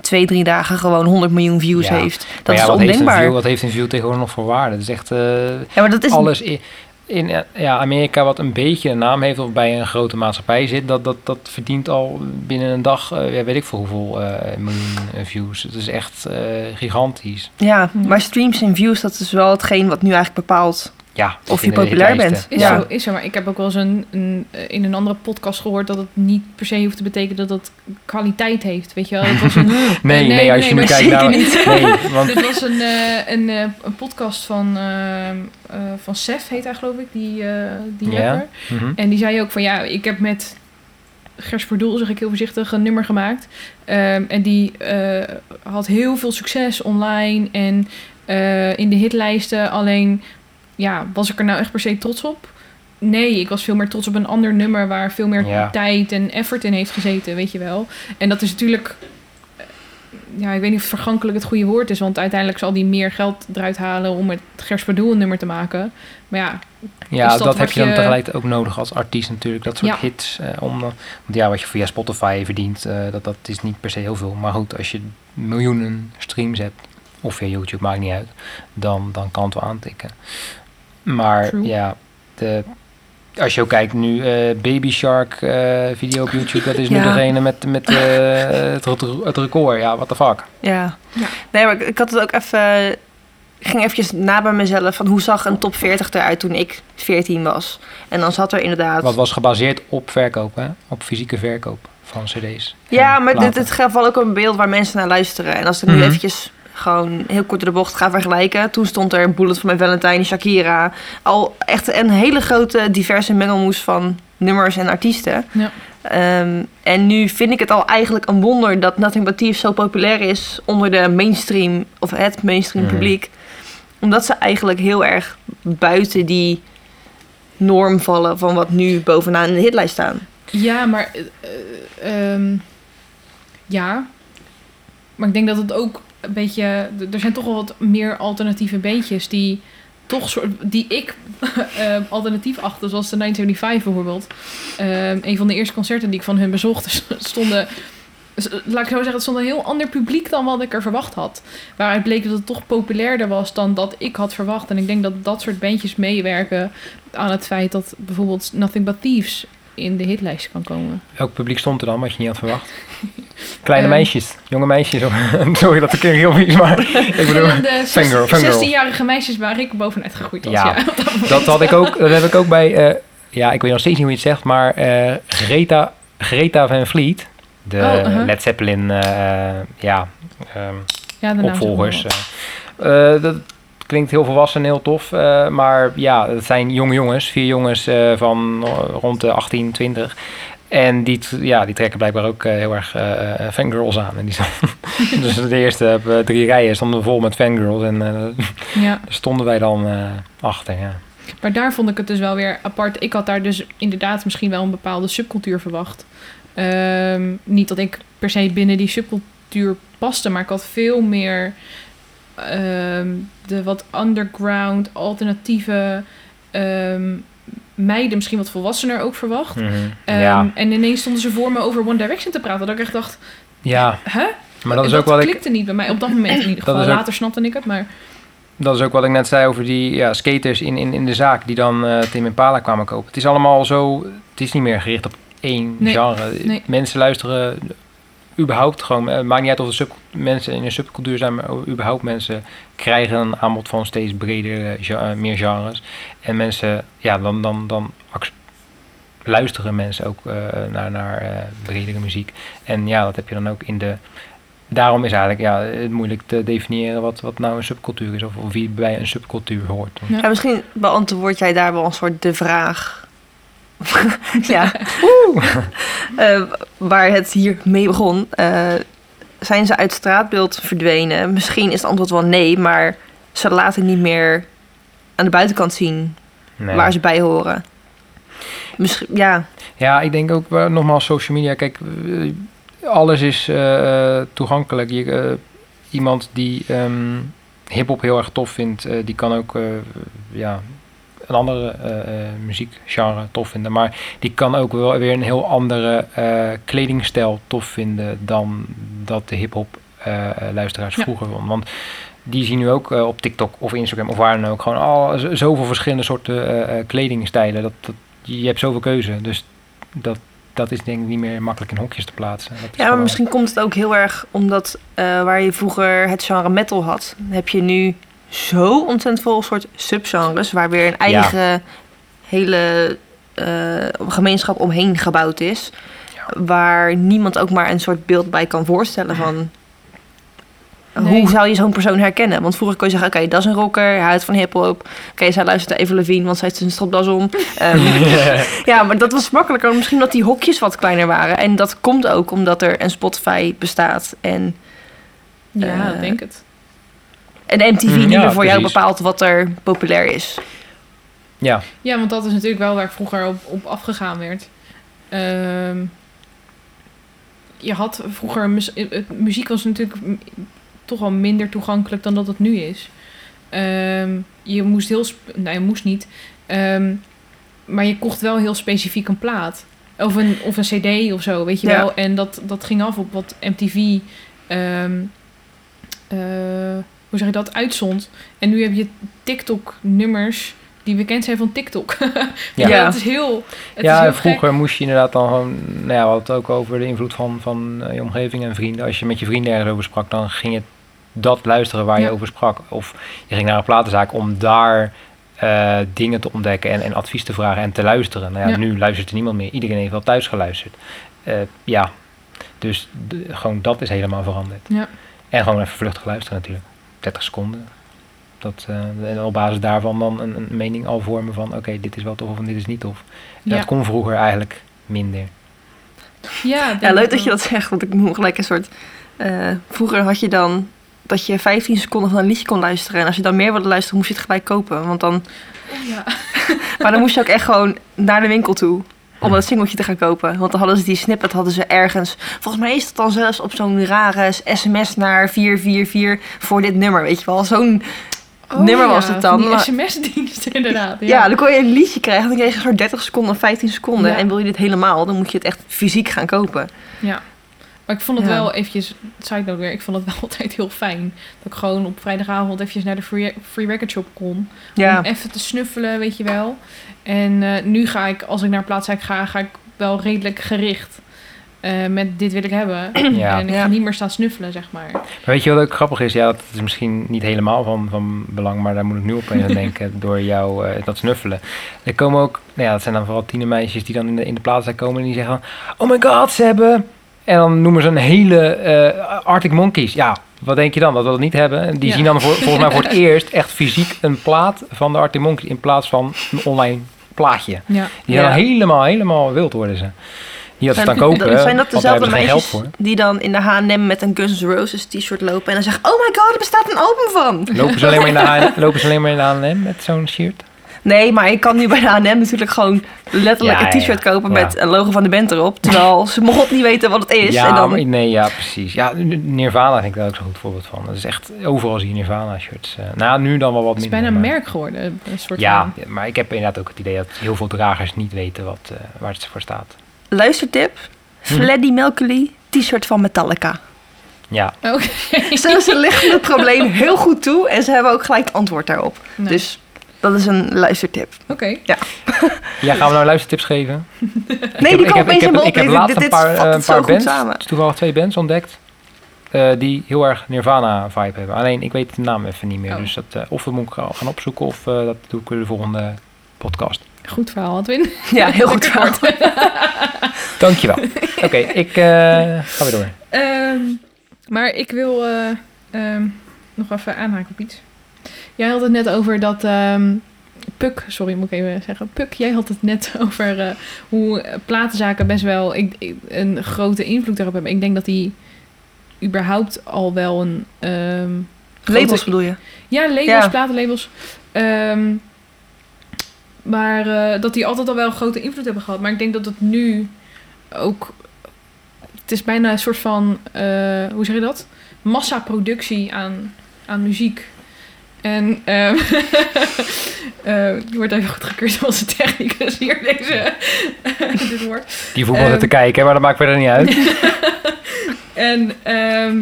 twee, drie dagen gewoon 100 miljoen views Ja, heeft. Dat ja, is wat heeft, een ondenkbaar. view, wat heeft een view tegenwoordig nog voor waarde? Dat is echt... eh, Ja, maar dat is... alles in, in eh, ja, Amerika wat een beetje een naam heeft of bij een grote maatschappij zit, dat, dat, dat verdient al binnen een dag, eh, ja, weet ik veel hoeveel eh, miljoen eh, views. Het is echt eh, gigantisch. Ja. maar streams en views, dat is wel hetgeen wat nu eigenlijk bepaalt. Ja, Of je populair bent. Is, Ja. zo, is zo, maar ik heb ook wel eens een, een, in een andere podcast gehoord dat het niet per se hoeft te betekenen dat het kwaliteit heeft. Weet je wel? Het was een, Nee, nee, nee, als je nee, nu maar kijkt naar... Nee, want Dit was een, eh, een, eh, een podcast van, eh, eh, van Sef, heet hij geloof ik, die, eh die Ja. rapper. mhm. En die zei ook van ja, ik heb met Gers Verdoel, zeg ik heel voorzichtig, een nummer gemaakt. Ehm, en die eh, had heel veel succes online en eh, in de hitlijsten. Alleen, ja, was ik er nou echt per se trots op? Nee, ik was veel meer trots op een ander nummer waar veel meer Ja. tijd en effort in heeft gezeten, weet je wel. En dat is natuurlijk, eh, ja, ik weet niet of vergankelijk het goede woord is, want uiteindelijk zal die meer geld eruit halen om met Gers Verdoel een nummer te maken. Maar ja, ja, dat, dat heb je dan tegelijk ook nodig als artiest natuurlijk. Dat soort Ja. hits. eh, om, dan- want ja, wat je via Spotify verdient, eh, dat, dat is niet per se heel veel. Maar goed, als je miljoenen streams hebt, of via YouTube, maakt niet uit, dan, dan kan het wel aantikken. Maar True. ja, de, als je ook kijkt nu, eh, Baby Shark eh, video op YouTube, dat is nu degene met, met eh, het, het record. Ja, what the fuck. Ja. Ja. Nee, maar ik, ik had het ook even... Ik ging eventjes na bij mezelf van hoe zag een top 40 eruit toen ik 14 was. En dan zat er inderdaad... Wat was gebaseerd op verkoop, hè? op fysieke verkoop van cd's. Ja, maar dit, platen. geeft wel ook een beeld waar mensen naar luisteren. En als ik nu Mhm. eventjes gewoon heel kort door de bocht ga vergelijken. Toen stond er Bullet van My Valentine, Shakira. Al echt een hele grote diverse mengelmoes van nummers en artiesten. Ja. Ehm, en nu vind ik het al eigenlijk een wonder dat Nothing But Thieves zo populair is onder de mainstream, of het mainstream Mhm. publiek. Omdat ze eigenlijk heel erg buiten die norm vallen van wat nu bovenaan in de hitlijst staan. Ja, maar... eh, eh, ehm, ja. Maar ik denk dat het ook een beetje... Er zijn toch wel wat meer alternatieve beentjes die toch soort... Die ik eh, alternatief achter, zoals de 975 bijvoorbeeld. Ehm, een van de eerste concerten die ik van hun bezocht, dus stonden... Laat ik zo zeggen, het stond een heel ander publiek dan wat ik er verwacht had. Waaruit bleek dat het toch populairder was dan dat ik had verwacht. En ik denk dat dat soort bandjes meewerken aan het feit dat bijvoorbeeld Nothing But Thieves in de hitlijst kan komen. Welk publiek stond er dan, wat je niet had verwacht? Kleine Ehm. meisjes, jonge meisjes. Sorry dat ik heel vies, maar ik bedoel... de fangirl, fangirl. 16-jarige meisjes waar ik bovenuit gegroeid was. Ja, dat had ik ook, dat heb ik ook bij, eh, ja, ik weet nog steeds niet hoe je het zegt, maar eh, Greta, Greta Van Vliet, de Oh, uh-huh. Led Zeppelin, eh, ja, ehm, Ja, opvolgers. eh. Eh, dat klinkt heel volwassen en heel tof, eh, maar ja, het zijn jonge jongens, vier jongens eh, van eh, rond de 18, 20. En die, ja, die trekken blijkbaar ook heel erg fangirls aan. En die staan- dus de eerste drie rijen stonden vol met fangirls en Ja, daar stonden wij dan achter, ja. maar daar vond ik het dus wel weer apart. Ik had daar dus inderdaad misschien wel een bepaalde subcultuur verwacht. Ehm, niet dat ik per se binnen die subcultuur paste, maar ik had veel meer ehm, de wat underground, alternatieve ehm, meiden, misschien wat volwassener ook verwacht. Mhm. Ehm, ja. En ineens stonden ze voor me over One Direction te praten. Dat ik echt dacht, ja, hè? maar dat is ook ik, klikte niet bij mij. Op dat moment in ieder geval. ook- Later snapte ik het, maar... dat is ook wat ik net zei over die ja, skaters in, in, in de zaak die dan eh Tim Impala kwamen kopen. Het is allemaal zo, het is niet meer gericht op één Nee, genre. nee. Mensen luisteren überhaupt gewoon, eh, het maakt niet uit of er sub, mensen in een subcultuur zijn, maar überhaupt mensen krijgen een aanbod van steeds breder, eh, eh, meer genres. En mensen, ja, dan, dan, dan luisteren mensen ook eh, naar, naar eh, bredere muziek. En ja, dat heb je dan ook in de daarom is eigenlijk ja, het moeilijk te definiëren wat, wat nou een subcultuur is of, of wie bij een subcultuur hoort. Ja. Ja, misschien beantwoord jij daar wel een soort de vraag. ja. Eh, waar het hier mee begon. Eh, zijn ze uit straatbeeld verdwenen? Misschien is het antwoord wel nee, maar ze laten niet meer aan de buitenkant zien Nee. waar ze bij horen. Misschien, ja, Ja, ik denk ook nogmaals social media. Kijk, eh, alles is toegankelijk. Je, iemand die ehm hip-hop heel erg tof vindt, die kan ook ja, een andere eh, muziekgenre tof vinden. Maar die kan ook wel weer een heel andere eh, kledingstijl tof vinden dan dat de hip-hop luisteraars Ja. vroeger vonden. Want die zien nu ook op TikTok of Instagram of waar dan ook gewoon al z- zoveel verschillende soorten kledingstijlen. Dat, dat, je hebt zoveel keuze. Dus dat, dat is denk ik niet meer makkelijk in hokjes te plaatsen. Dat ja maar gewoon- misschien komt het ook heel erg omdat waar je vroeger het genre metal had, heb je nu zo ontzettend veel soort subgenres waar weer een eigen hele eh, gemeenschap omheen gebouwd is. Ja. Waar niemand ook maar een soort beeld bij kan voorstellen van Nee. hoe zou je zo'n persoon herkennen? Want vroeger kon je zeggen, oké, dat is een rocker, hij houdt van hip-hop. Oké, zij luistert naar Eva Levine, want zij heeft zijn stropdas om. Ehm, ja, maar dat was makkelijker. Misschien dat die hokjes wat kleiner waren. En dat komt ook omdat er een Spotify bestaat. En, Ja, ik denk het. En MTV Mm, niet ja, meer voor jou bepaalt wat er populair is. ja, Ja, want dat is natuurlijk wel waar ik vroeger op, op afgegaan werd. Ehm, je had vroeger... muziek was natuurlijk toch wel minder toegankelijk dan dat het nu is. Ehm, je moest heel... Nee, je moest niet. Ehm, maar je kocht wel heel specifiek een plaat. Of een, of een cd of zo, weet je Ja. wel. En dat, dat ging af op wat MTV... ehm, eh, hoe zeg je dat? Uitzond. En nu heb je TikTok-nummers die bekend zijn van TikTok. ja. Ja. het is heel. Het ja is heel vroeger moest je inderdaad dan gewoon... Nou ja, we hadden het ook over de invloed van, van eh, je omgeving en vrienden. Als je met je vrienden ergens over sprak, dan ging je dat luisteren waar Ja. je over sprak. Of je ging naar een platenzaak om daar eh, dingen te ontdekken en, en advies te vragen en te luisteren. Nou ja, Ja. nu luistert er niemand meer. Iedereen heeft wel thuis geluisterd. eh, ja, dus gewoon dat is helemaal veranderd. Ja. En gewoon even vluchtig luisteren natuurlijk. 30 seconden. Dat, eh, en op basis daarvan dan een, een mening al vormen van... oké, dit is wel tof of dit is niet tof. En Ja. Dat kon vroeger eigenlijk minder. Ja, Ja, leuk dat je dat zegt, want ik moet gelijk een soort... eh, vroeger had je dan dat je 15 seconden van een liedje kon luisteren. En als je dan meer wilde luisteren, moest je het gelijk kopen. Want dan, Oh, ja. maar dan moest je ook echt gewoon naar de winkel toe om dat singeltje te gaan kopen. Want dan hadden ze die snippet hadden ze ergens. Volgens mij is dat dan zelfs op zo'n rare sms naar 444 voor dit nummer, weet je wel. Zo'n Oh, nummer ja, was het dan. Die sms-dienst inderdaad. ja. Ja, dan kon je een liedje krijgen. Dan kreeg je zo'n 30 seconden of 15 seconden. Ja. En wil je dit helemaal, dan moet je het echt fysiek gaan kopen. ja. Maar ik vond het Ja. wel eventjes, side note weer, ik vond het wel altijd heel fijn. Dat ik gewoon op vrijdagavond eventjes naar de Free, free Record Shop kon. Ja. Om even te snuffelen, weet je wel. En eh, nu ga ik, als ik naar Plaatsijk ga, ga ik wel redelijk gericht. eh, met dit wil ik hebben. Ja. En ik ga niet meer staan snuffelen, zeg maar. Maar weet je wat ook grappig is? Ja, dat is misschien niet helemaal van, van belang, maar daar moet ik nu opeens aan denken door jou eh, dat snuffelen. Er komen ook, nou ja, dat zijn dan vooral tienermeisjes die dan in de, in de plaats zijn komen en die zeggen: Oh my god, ze hebben. En dan noemen ze een hele eh, Arctic Monkeys. Ja, wat denk je dan? Dat we dat niet hebben? En Die Ja. zien dan voor, volgens mij voor het eerst echt fysiek een plaat van de Arctic Monkeys in plaats van een online plaatje. Ja. Die Ja. dan helemaal, helemaal wild worden ze. Niet dat ze het dan kopen, dat- zijn dat dezelfde meisjes die dan in de H&M met een Guns N' Roses t-shirt lopen en dan zeggen: Oh my god, er bestaat een album van. Lopen ze alleen maar in de lopen ze alleen maar in de H&M met zo'n shirt? Nee, maar je kan nu bij de H&M natuurlijk gewoon letterlijk Ja, een t-shirt ja, kopen ja. met een logo van de band erop, terwijl ze mocht God niet weten wat het is. Ja, en dan, maar- nee, ja, precies. Ja, Nirvana vind ik daar ook zo'n goed voorbeeld van. Dat is echt, overal zie je Nirvana-shirts. eh. nou, nu dan wel wat Het is minder. bijna een merk geworden. Een soort Ja, van. maar ik heb inderdaad ook het idee dat heel veel dragers niet weten wat, eh, waar het voor staat. Luistertip: Hm. Freddie Mercury t-shirt van Metallica. Ja, Oké. Ze, ze leggen het probleem heel goed toe en ze hebben ook gelijk het antwoord daarop. Dus dat is een luistertip. Oké. ja gaan we nou luistertips geven? Nee, ik die heb, ik kan ik opeens in heb, me ik heb op. laatst Dit- een paar, het een paar bands, samen. toevallig twee bands ontdekt, eh, die heel erg Nirvana-vibe hebben. Alleen, ik weet de naam even niet meer. Oh. Dus dat, eh, of we moeten gaan opzoeken, of eh, dat doe ik in de volgende podcast. Goed verhaal, Adwin. Ja, heel goed verhaal. Dankjewel. Oké, ik eh, ga weer door. Ehm, maar ik wil eh, ehm, nog even aanhaken op iets. Jij had het net over dat... ehm, Puk, sorry moet ik even zeggen. Puk, jij had het net over eh, hoe eh, platenzaken best wel ik, ik- een grote invloed daarop hebben. Ik denk dat die überhaupt al wel een... grote- Labels bedoel je? Ja, labels, Ja. platenlabels. Ehm, maar eh, dat die altijd al wel een grote invloed hebben gehad. Maar ik denk dat het nu ook... Het is bijna een soort van... hoe zeg je dat? Massaproductie aan, aan muziek. En ehm eh, die wordt even goedgekeurd door onze technicus hier, deze, dit woord. Die voetbal Ehm. te kijken, maar dat maakt verder niet uit. En ehm,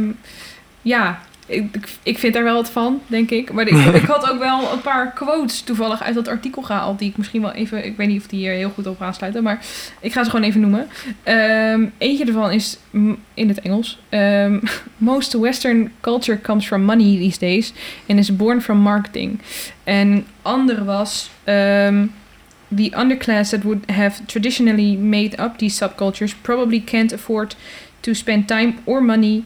ja, ik, ik- vind daar wel wat van, denk ik. Maar ik, had ook wel een paar quotes toevallig uit dat artikel gehaald... die ik misschien wel even... Ik weet niet of die hier heel goed op aansluiten... maar ik ga ze gewoon even noemen. Ehm, eentje ervan is in het Engels. Ehm, Most Western culture comes from money these days... and is born from marketing. En andere was... ehm, The underclass that would have traditionally made up these subcultures probably can't afford to spend time or money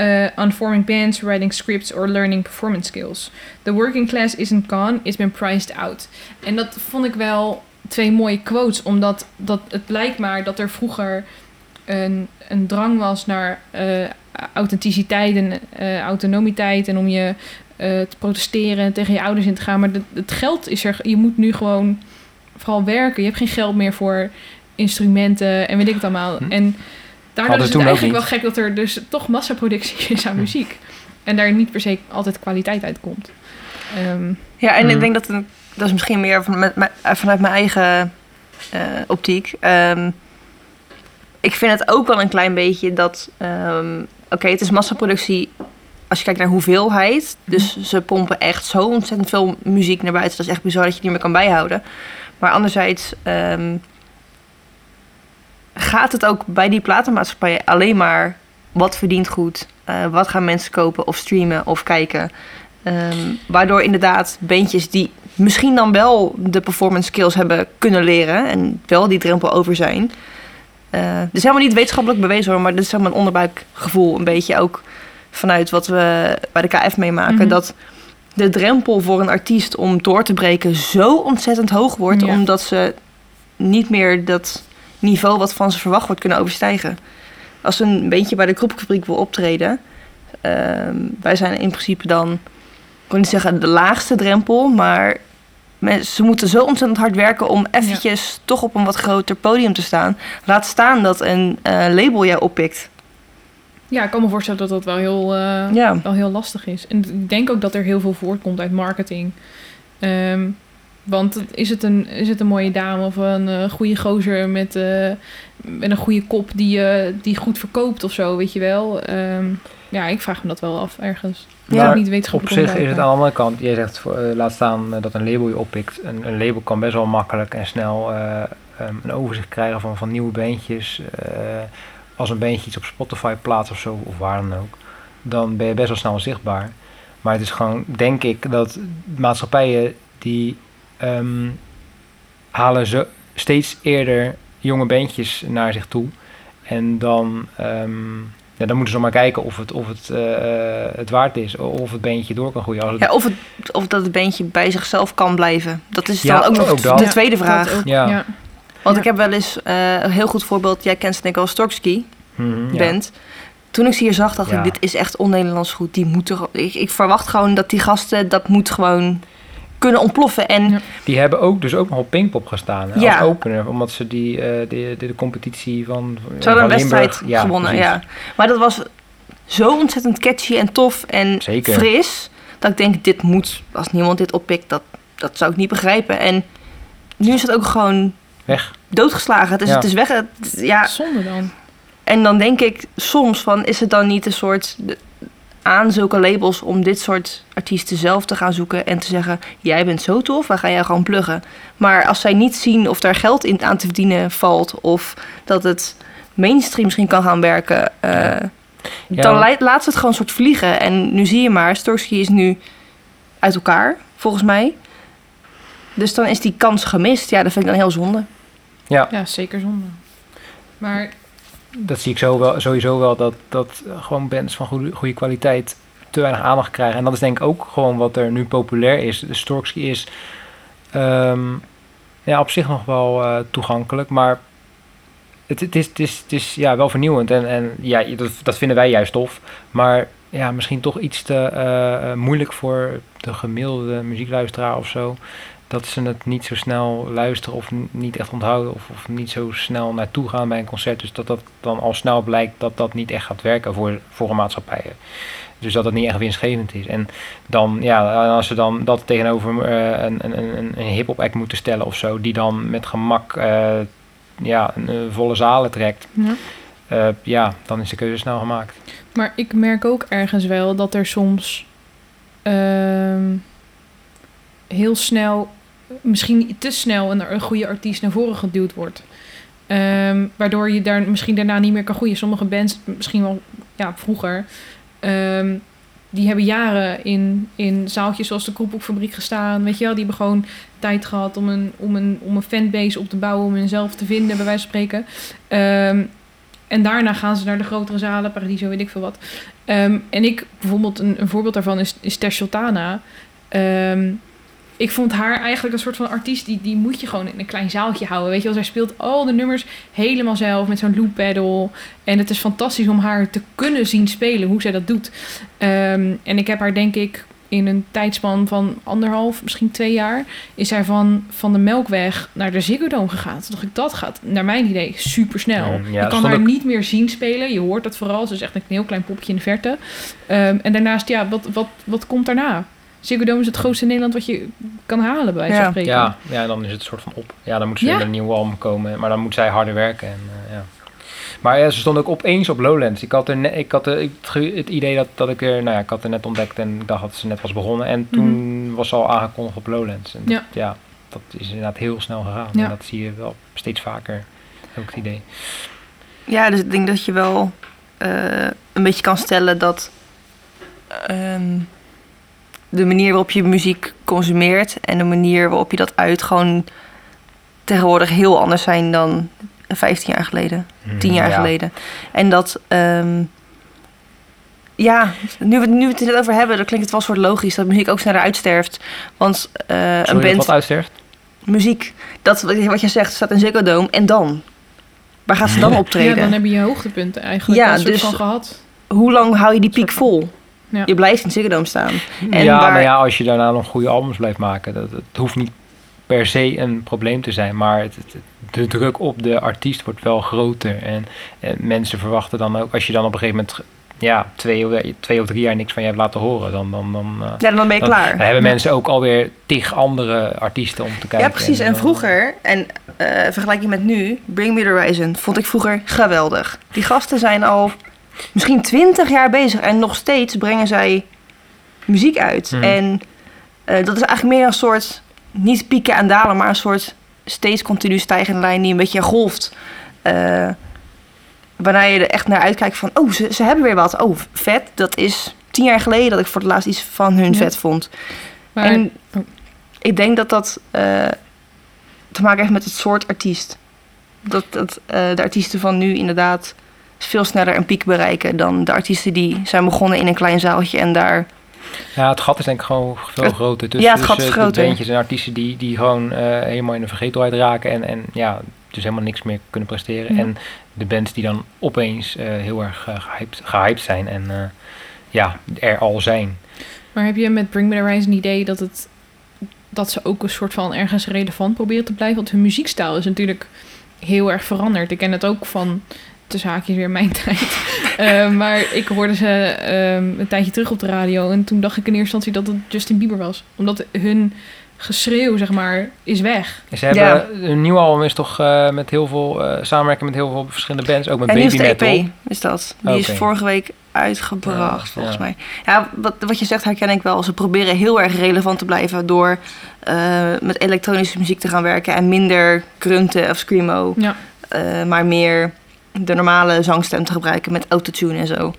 uh, on forming bands, writing scripts, or learning performance skills. The working class isn't gone, it's been priced out. En dat vond ik wel twee mooie quotes, omdat dat, het lijkt maar dat er vroeger een, een drang was naar eh, authenticiteit en eh, autonomiteit en om je eh, te protesteren en tegen je ouders in te gaan. Maar de- het geld is er, je moet nu gewoon vooral werken. Je hebt geen geld meer voor instrumenten en weet ik het allemaal. Hm. En daardoor is het eigenlijk wel gek dat er dus toch massaproductie is aan Hm. muziek. En daar niet per se altijd kwaliteit uit komt. Ehm, Ja, en ik denk dat het- dat is misschien meer van, met, met- vanuit mijn eigen eh, optiek. Ehm, ik vind het ook wel een klein beetje dat. ehm, Oké, het is massaproductie als je kijkt naar hoeveelheid. Dus ze pompen echt zo ontzettend veel muziek naar buiten. Dat is echt bizar dat je het niet meer kan bijhouden. Maar anderzijds ehm, gaat het ook bij die platenmaatschappijen alleen maar wat verdient goed. eh, wat gaan mensen kopen of streamen of kijken. Ehm, waardoor inderdaad bandjes die misschien dan wel de performance skills hebben kunnen leren en wel die drempel over zijn, dit is helemaal niet wetenschappelijk bewezen hoor, maar dit is zeg maar een onderbuikgevoel. Een beetje ook vanuit wat we bij de KF meemaken. Mhm. Dat de drempel voor een artiest om door te breken zo ontzettend hoog wordt. Ja. Omdat ze niet meer dat niveau wat van ze verwacht wordt kunnen overstijgen. Als ze een beetje bij de kroepfabriek wil optreden. ehm, wij zijn in principe dan, ik wil niet zeggen de laagste drempel, maar ze moeten zo ontzettend hard werken om eventjes toch op een wat groter podium te staan. Laat staan dat een eh, label jou oppikt. Ja, ik kan me voorstellen dat dat wel heel, eh, Ja. wel heel lastig is. En ik denk ook dat er heel veel voortkomt uit marketing. Ehm, want is het, een, is het een mooie dame of een eh, goede gozer met, eh, met een goede kop die, eh, die goed verkoopt of zo, weet je wel? Ehm, ja, ik vraag me dat wel af ergens. Ja, niet op zich is het aan de andere kant, jij zegt laat staan dat een label je oppikt. Een, een label kan best wel makkelijk en snel eh, ehm, een overzicht krijgen van, van nieuwe bandjes. Als een bandje iets op Spotify plaatst of zo, of waar dan ook, dan ben je best wel snel zichtbaar. Maar het is gewoon, denk ik, dat maatschappijen die ehm, halen zo steeds eerder jonge bandjes naar zich toe. En dan, ehm, ja, dan moeten ze maar kijken of het, of het, eh, eh, het waard is. Of het beentje door kan groeien. Als het, Ja, of, het, of dat het beentje bij zichzelf kan blijven. Dat is Ja, dan ook nog ook de tweede vraag. ook, Ja. ja. Want Ja. ik heb wel eens eh, een heel goed voorbeeld. Jij kent denk ik wel band. Toen ik ze hier zag, dacht Ja. ik, dit is echt on-Nederlands goed. Die moeten, ik, ik verwacht gewoon dat die gasten, dat moet gewoon kunnen ontploffen. En Ja. Die hebben ook dus ook nog op Pinkpop gestaan hè, Ja. als opener. Omdat ze die, eh, de, de, de competitie van ze hadden een wedstrijd gewonnen. precies. Ja. Maar dat was zo ontzettend catchy en tof en Zeker. fris. Dat ik denk, dit moet, als niemand dit oppikt, dat, dat zou ik niet begrijpen. En nu is het ook gewoon Weg. doodgeslagen. Het is, Ja. het is weg. Het- ja, Zonde dan. En dan denk ik soms van, is het dan niet een soort de- aan zulke labels om dit soort artiesten zelf te gaan zoeken en te zeggen, jij bent zo tof, wij gaan jou gewoon pluggen. Maar als zij niet zien of daar geld in aan te verdienen valt of dat het mainstream misschien kan gaan werken, eh, Ja. dan Ja. laat ze het gewoon soort vliegen. En nu zie je maar, Storsky is nu uit elkaar, volgens mij. Dus dan is die kans gemist. Ja, dat vind ik dan heel zonde. Ja, Ja, zeker zonde. Maar dat zie ik sowieso wel. Dat, dat gewoon bands van goede, goede kwaliteit te weinig aandacht krijgen. En dat is denk ik ook gewoon wat er nu populair is. De Storksky is ehm, ja, op zich nog wel eh, toegankelijk. Maar het, het is, het is, het is ja, wel vernieuwend. En, en ja, dat, dat vinden wij juist tof. Maar ja, misschien toch iets te eh, eh, moeilijk voor de gemiddelde muziekluisteraar of zo. Dat ze het niet zo snel luisteren of niet echt onthouden. Of, of niet zo snel naartoe gaan bij een concert. Dus dat dat dan al snel blijkt dat dat niet echt gaat werken voor, voor een maatschappij. Dus dat het niet echt winstgevend is. En dan, ja, als ze dan dat tegenover eh, een, een, een, een hip-hop act moeten stellen of zo, die dan met gemak eh, ja, een, eh, volle zalen trekt, ja. ja, dan is de keuze snel gemaakt. Maar ik merk ook ergens wel dat er soms ehm, heel snel, misschien te snel, een, een goede artiest naar voren geduwd wordt. Ehm, waardoor je daar misschien daarna niet meer kan groeien. Sommige bands, misschien wel ja, vroeger, ehm, die hebben jaren in, in zaaltjes zoals de Kroephoekfabriek gestaan. Weet je wel, die hebben gewoon tijd gehad om een, om een, om een fanbase op te bouwen, om hunzelf te vinden, bij wijze van spreken. Ehm, en daarna gaan ze naar de grotere zalen, Paradiso, weet ik veel wat. En ik, bijvoorbeeld, een, een voorbeeld daarvan is, is Sultana. Ik vond haar eigenlijk een soort van artiest, die, die moet je gewoon in een klein zaaltje houden. Weet je wel, zij speelt al de nummers helemaal zelf met zo'n loop pedal. En het is fantastisch om haar te kunnen zien spelen, hoe zij dat doet. Ehm, en ik heb haar denk ik in een tijdspan van anderhalf, misschien twee jaar, is zij van, van de Melkweg naar de Ziggo Dome gegaan. Toen dacht ik, dat gaat naar mijn idee super snel. Ja, je kan haar ook- niet meer zien spelen. Je hoort dat vooral. Ze is echt een heel klein popje in de verte. Ehm, en daarnaast, ja, wat, wat, wat komt daarna? Ziggo Dome is het grootste in Nederland wat je kan halen, bij wijze van Ja. spreken. Ja, ja, dan is het een soort van op. Ja, dan moet ze Ja. met een nieuw album komen, maar dan moet zij harder werken. En, eh, ja. Maar ja, ze stond ook opeens op Lowlands. Ik had, er net, ik had er, ik, het idee dat, dat ik er, nou ja, ik had er net ontdekt en ik dacht dat ze net was begonnen. En toen was ze al aangekondigd op Lowlands. En Mhm. Ja. Dat, ja, dat is inderdaad heel snel gegaan. Ja. En dat zie je wel steeds vaker, heb ik het idee. Ja, dus ik denk dat je wel eh, een beetje kan stellen dat ehm, de manier waarop je muziek consumeert en de manier waarop je dat uit gewoon tegenwoordig heel anders zijn dan 15 jaar geleden, Mhm, 10 jaar ja. geleden. En dat, ehm, ja, nu we, nu we het er net over hebben, dan klinkt het wel soort logisch dat muziek ook sneller uitsterft. Want eh, een Sorry, band, wat uitsterft? muziek, dat wat je- zegt, staat in Ziggo Dome. En dan? Waar gaat ze dan Ja, optreden? dan heb je je hoogtepunten eigenlijk Ja, dus- van gehad. Hoe lang hou je die piek vol? Ja. Je blijft in Ziggo Dome staan. En ja, waar- maar ja, als je daarna nog goede albums blijft maken, dat, het hoeft niet per se een probleem te zijn, maar het, het- de druk op de artiest wordt wel groter. En, en mensen verwachten dan ook, als je dan op een gegeven moment ja, twee, of- twee of drie jaar niks van je hebt laten horen, dan, dan, dan, eh, Ja, dan ben je dan- klaar. dan hebben Ja. mensen ook alweer tig andere artiesten om te kijken. Ja, precies. En vroeger, en eh vergelijking met nu, Bring Me The Horizon vond ik vroeger geweldig. Die gasten zijn al misschien twintig jaar bezig en nog steeds brengen zij muziek uit. Mhm. En eh, dat is eigenlijk meer een soort, niet pieken en dalen, maar een soort steeds continu stijgende lijn die een beetje golft. Eh waarna je er echt naar uitkijkt van, oh, ze, ze hebben weer wat. Oh, vet. Dat is tien jaar geleden dat ik voor het laatst iets van hun Ja. vet vond. Maar en ik denk dat dat eh, te maken heeft met het soort artiest. Dat, dat de artiesten van nu inderdaad veel sneller een piek bereiken dan de artiesten die zijn begonnen in een klein zaaltje en daar. Ja, het gat is denk ik gewoon veel Het- groter. Tussen, ja, het gat is de groter. bandjes en artiesten die, die gewoon eh, helemaal in de vergetelheid raken en, en ja, dus helemaal niks meer kunnen presteren. Ja. En de bands die dan opeens eh, heel erg eh, gehyped, gehyped zijn en eh, ja, er al zijn. Maar heb je met Bring Me The Horizon een idee dat, het, dat ze ook een soort van ergens relevant proberen te blijven? Want hun muziekstijl is natuurlijk heel erg veranderd. Ik ken het ook van, de zaakjes weer mijn tijd. Eh, maar ik hoorde ze ehm, een tijdje terug op de radio en toen dacht ik in eerste instantie dat het Justin Bieber was. Omdat hun geschreeuw, zeg maar, is weg. Ze hebben een nieuw album is toch eh, met heel veel eh samenwerking met heel veel verschillende bands, ook met en Baby nieuwste Metal. EP is dat. Die is vorige week uitgebracht, Ja, volgens ja. mij. Ja, wat, wat je zegt herken ik wel. Ze proberen heel erg relevant te blijven door eh, met elektronische muziek te gaan werken en minder grunten of screamo. Ja. Eh, maar meer de normale zangstem te gebruiken met autotune en zo.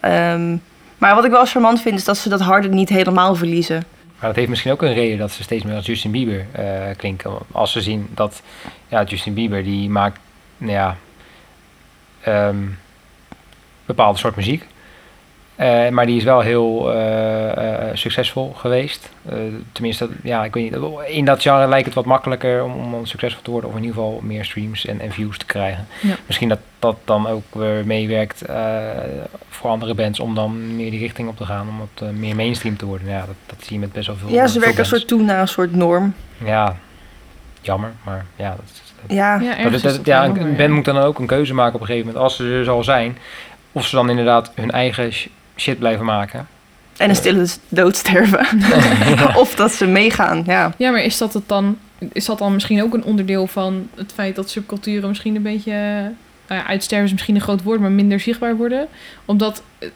Ehm, maar wat ik wel charmant vind, is dat ze dat harde niet helemaal verliezen. Maar dat heeft misschien ook een reden dat ze steeds meer als Justin Bieber eh, klinken. Als ze zien dat ja, Justin Bieber die maakt nou ja, ehm, bepaalde soort muziek. Eh, maar die is wel heel eh, eh, succesvol geweest. Eh, tenminste, ja, ik weet niet. In dat genre lijkt het wat makkelijker om, om succesvol te worden. Of in ieder geval meer streams en, en views te krijgen. Ja. Misschien dat dat dan ook weer meewerkt eh, voor andere bands om dan meer die richting op te gaan. Om wat meer mainstream te worden. Ja, dat, dat zie je met best wel veel Ja, ze werken een soort toe naar een soort norm. Ja, jammer. Maar ja, dat, Ja, Ja, dat- ja een, band moet dan ook een keuze maken op een gegeven moment. Als ze er zal zijn. Of ze dan inderdaad hun eigen shit blijven maken. en een stille dood sterven. of dat ze meegaan, ja. Ja, maar is dat het dan? Is dat dan misschien ook een onderdeel van het feit dat subculturen misschien een beetje eh, nou ja, uitsterven is misschien een groot woord, maar minder zichtbaar worden? Omdat eh,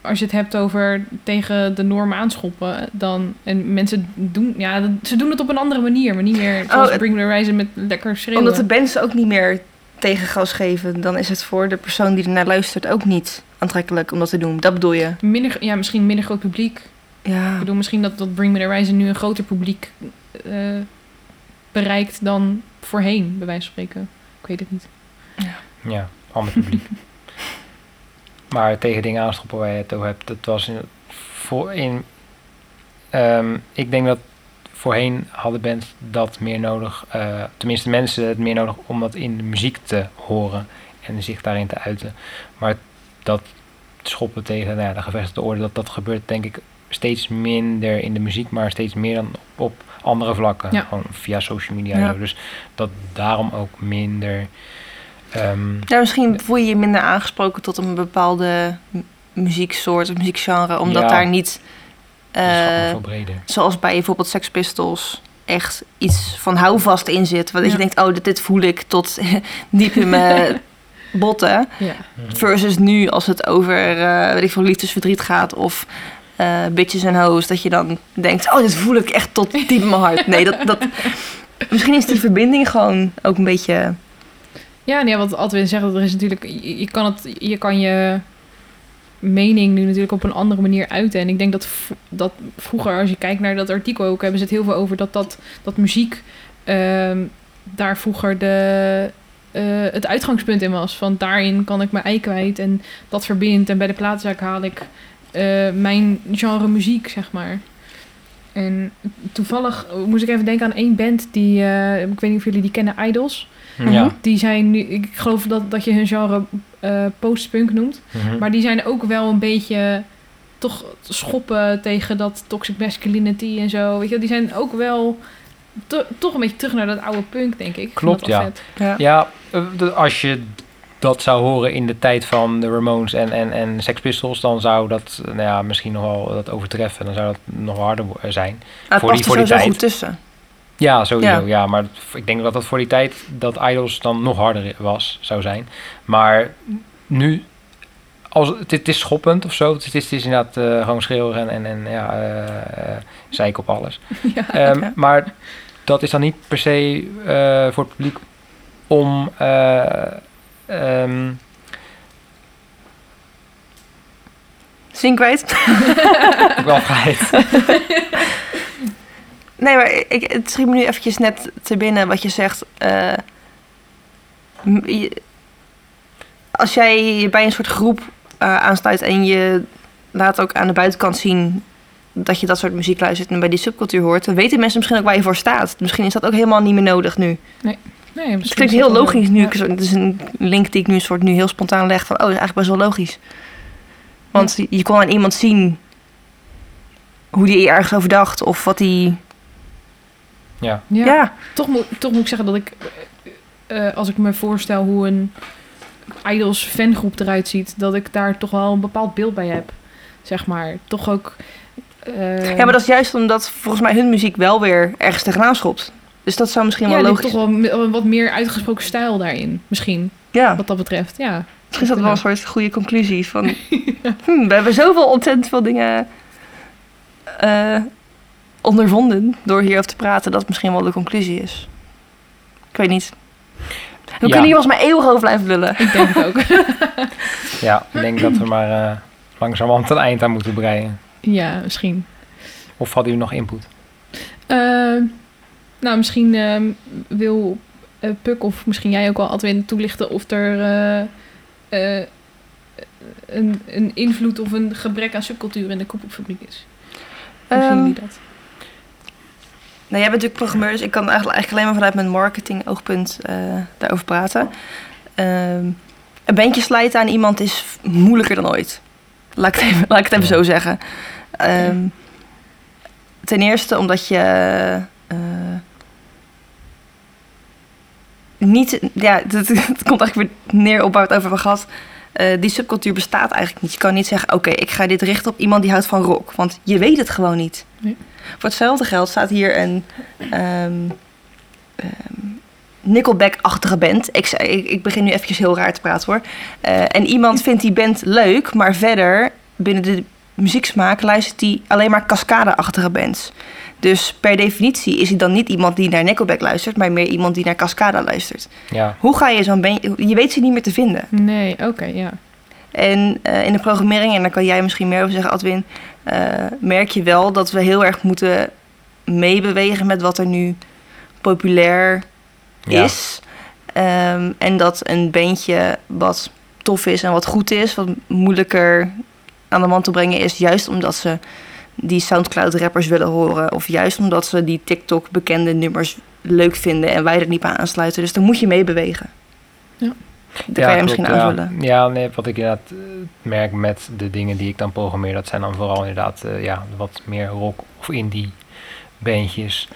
als je het hebt over tegen de norm aanschoppen, dan en mensen doen, ja, ze doen het op een andere manier, maar niet meer zoals het- Bring Me The Horizon met lekker schreeuwen. Omdat de bands ook niet meer tegengas geven, dan is het voor de persoon die ernaar luistert ook niet aantrekkelijk om dat te doen. Dat bedoel je? minder, ja, misschien minder groot publiek. Ja. Ik bedoel misschien dat, dat Bring Me The Horizon nu een groter publiek eh, bereikt dan voorheen, bij wijze van spreken. Ik weet het niet. Ja, ander publiek. maar tegen dingen aanschoppen waar je het over hebt, dat was in, voor in ehm, ik denk dat voorheen hadden bands dat meer nodig, eh, tenminste mensen het meer nodig om dat in de muziek te horen en zich daarin te uiten. Maar dat schoppen tegen nou ja, de gevestigde orde, dat, dat gebeurt denk ik steeds minder in de muziek, maar steeds meer dan op, op andere vlakken. Ja. Gewoon via social media. Ja. Dus dat daarom ook minder. ehm, Ja, misschien voel je je minder aangesproken tot een bepaalde muzieksoort of muziekgenre, omdat Ja. daar niet, eh, breder. zoals bij bijvoorbeeld Sex Pistols, echt iets van houvast in zit. Waar dat je denkt, oh, dit, dit voel ik tot diep in mijn botten. Ja. Versus nu, als het over, eh weet ik veel, liefdesverdriet gaat of eh, bitches en hoes, dat je dan denkt, oh, dit voel ik echt tot diep in mijn hart. Nee, dat, dat, misschien is die verbinding gewoon ook een beetje... Ja, nee, wat Adwin zegt, er is natuurlijk, je, kan het, je kan je mening nu natuurlijk op een andere manier uiten. En ik denk dat, dat vroeger, als je kijkt naar dat artikel ook, hebben ze het heel veel over dat, dat, dat muziek ehm, daar vroeger de, eh, het uitgangspunt in was. Van daarin kan ik mijn ei kwijt en dat verbindt. En bij de platenzaak haal ik eh, mijn genre muziek, zeg maar. En toevallig moest ik even denken aan één band die, eh, ik weet niet of jullie die kennen, Idols. Ja. Die zijn nu, ik geloof dat, dat je hun genre eh postpunk noemt. Mhm. Maar die zijn ook wel een beetje toch schoppen tegen dat toxic masculinity en zo. Weet je, die zijn ook wel to- toch een beetje terug naar dat oude punk, denk ik. Klopt, ja. Ja. Ja, eh, als je dat zou horen in de tijd van de Ramones en, en, en Sex Pistols, dan zou dat eh, nou ja, misschien nog wel dat overtreffen. Dan zou dat nog harder eh, zijn. het Voor past die- voor er die sowieso tijd. goed tussen. Ja, sowieso. Ja. Ja. maar ik denk dat dat voor die tijd dat Idols dan nog harder was, zou zijn. Maar nu, als, het, het is schoppend of zo. Het is, het is inderdaad eh, gewoon schreeuwen en, en, en ja, zeik op alles. ja. Ehm, Ja. Maar dat is dan niet per se eh, voor het publiek om. eh ehm, Zin kwijt? ik wel kwijt. Nee, maar ik, het schiet me nu eventjes net te binnen wat je zegt. eh, je- als jij je bij een soort groep aansluit en je laat ook aan de buitenkant zien dat je dat soort muziek luistert en bij die subcultuur hoort, dan weten mensen misschien ook waar je voor staat. Misschien is dat ook helemaal niet meer nodig nu. Nee, Het misschien klinkt is heel logisch nu. Ja. Het is een link die ik nu een soort nu heel spontaan leg van, oh, dat is eigenlijk best wel logisch. Want je kon aan iemand zien hoe die ergens over dacht of wat die... Ja. Ja. ja. Toch, moet, toch moet ik zeggen dat ik, eh, eh, als ik me voorstel hoe een Idols fangroep eruit ziet, dat ik daar toch wel een bepaald beeld bij heb. Zeg maar. Toch ook. Eh, Ja, maar dat is juist omdat volgens mij hun muziek wel weer ergens tegenaan schopt. Dus dat zou misschien ja, wel logisch heeft toch wel wat meer uitgesproken stijl daarin. Misschien, Ja, wat dat betreft. Ja. misschien is dat wel een soort goede conclusie. Van, hmm, we hebben zoveel ontzettend veel dingen eh, ondervonden door hierover te praten, dat het misschien wel de conclusie is. Ik weet niet. We Ja. kunnen hier volgens mij eeuwig over blijven lullen. Ik denk het ook. ja, ik denk dat we maar eh langzamerhand een eind aan moeten breien. Ja, misschien. Of hadden jullie nog input? Ehm, nou, misschien ehm, wil eh, Puk of misschien jij ook wel, Adwin, toelichten of er eh, eh, een, een invloed of een gebrek aan subcultuur in de koepelfabriek is. Hoe zien Ehm, jullie dat? Nou, jij bent natuurlijk programmeur, dus ik kan eigenlijk, eigenlijk alleen maar vanuit mijn marketing oogpunt eh, daarover praten. Ehm, een bandje slijten aan iemand is moeilijker dan ooit. Laat ik het even, laat ik het even zo zeggen. Ehm, ten eerste omdat je eh, niet, ja, het, het komt eigenlijk weer neer op waar we het over hebben gehad. Eh, die subcultuur bestaat eigenlijk niet. Je kan niet zeggen, oké, ik ga dit richten op iemand die houdt van rock. Want je weet het gewoon niet. Nee. Voor hetzelfde geld staat hier een ehm, ehm, Nickelback-achtige band. Ik, ik, ik begin nu eventjes heel raar te praten hoor. Eh, en iemand vindt die band leuk, maar verder binnen de muzieksmaak luistert hij alleen maar cascade-achtige bands. Dus per definitie is hij dan niet iemand die naar Nickelback luistert, maar meer iemand die naar Cascada luistert. Ja, Hoe ga je zo'n band... Je weet ze niet meer te vinden. Nee, oké, ja. En eh, in de programmering, en daar kan jij misschien meer over zeggen, Adwin, eh, merk je wel dat we heel erg moeten meebewegen met wat er nu populair ja. is. Ehm, en dat een bandje wat tof is en wat goed is, wat moeilijker aan de man te brengen is, juist omdat ze die Soundcloud-rappers willen horen. Of juist omdat ze die TikTok-bekende nummers leuk vinden en wij er niet bij aansluiten. Dus dan moet je meebewegen. Ja. Dat kan jij misschien klopt, ja. aanvullen. Ja, nee, wat ik inderdaad eh, merk met de dingen die ik dan programmeer, dat zijn dan vooral inderdaad eh, ja, wat meer rock of indie bandjes.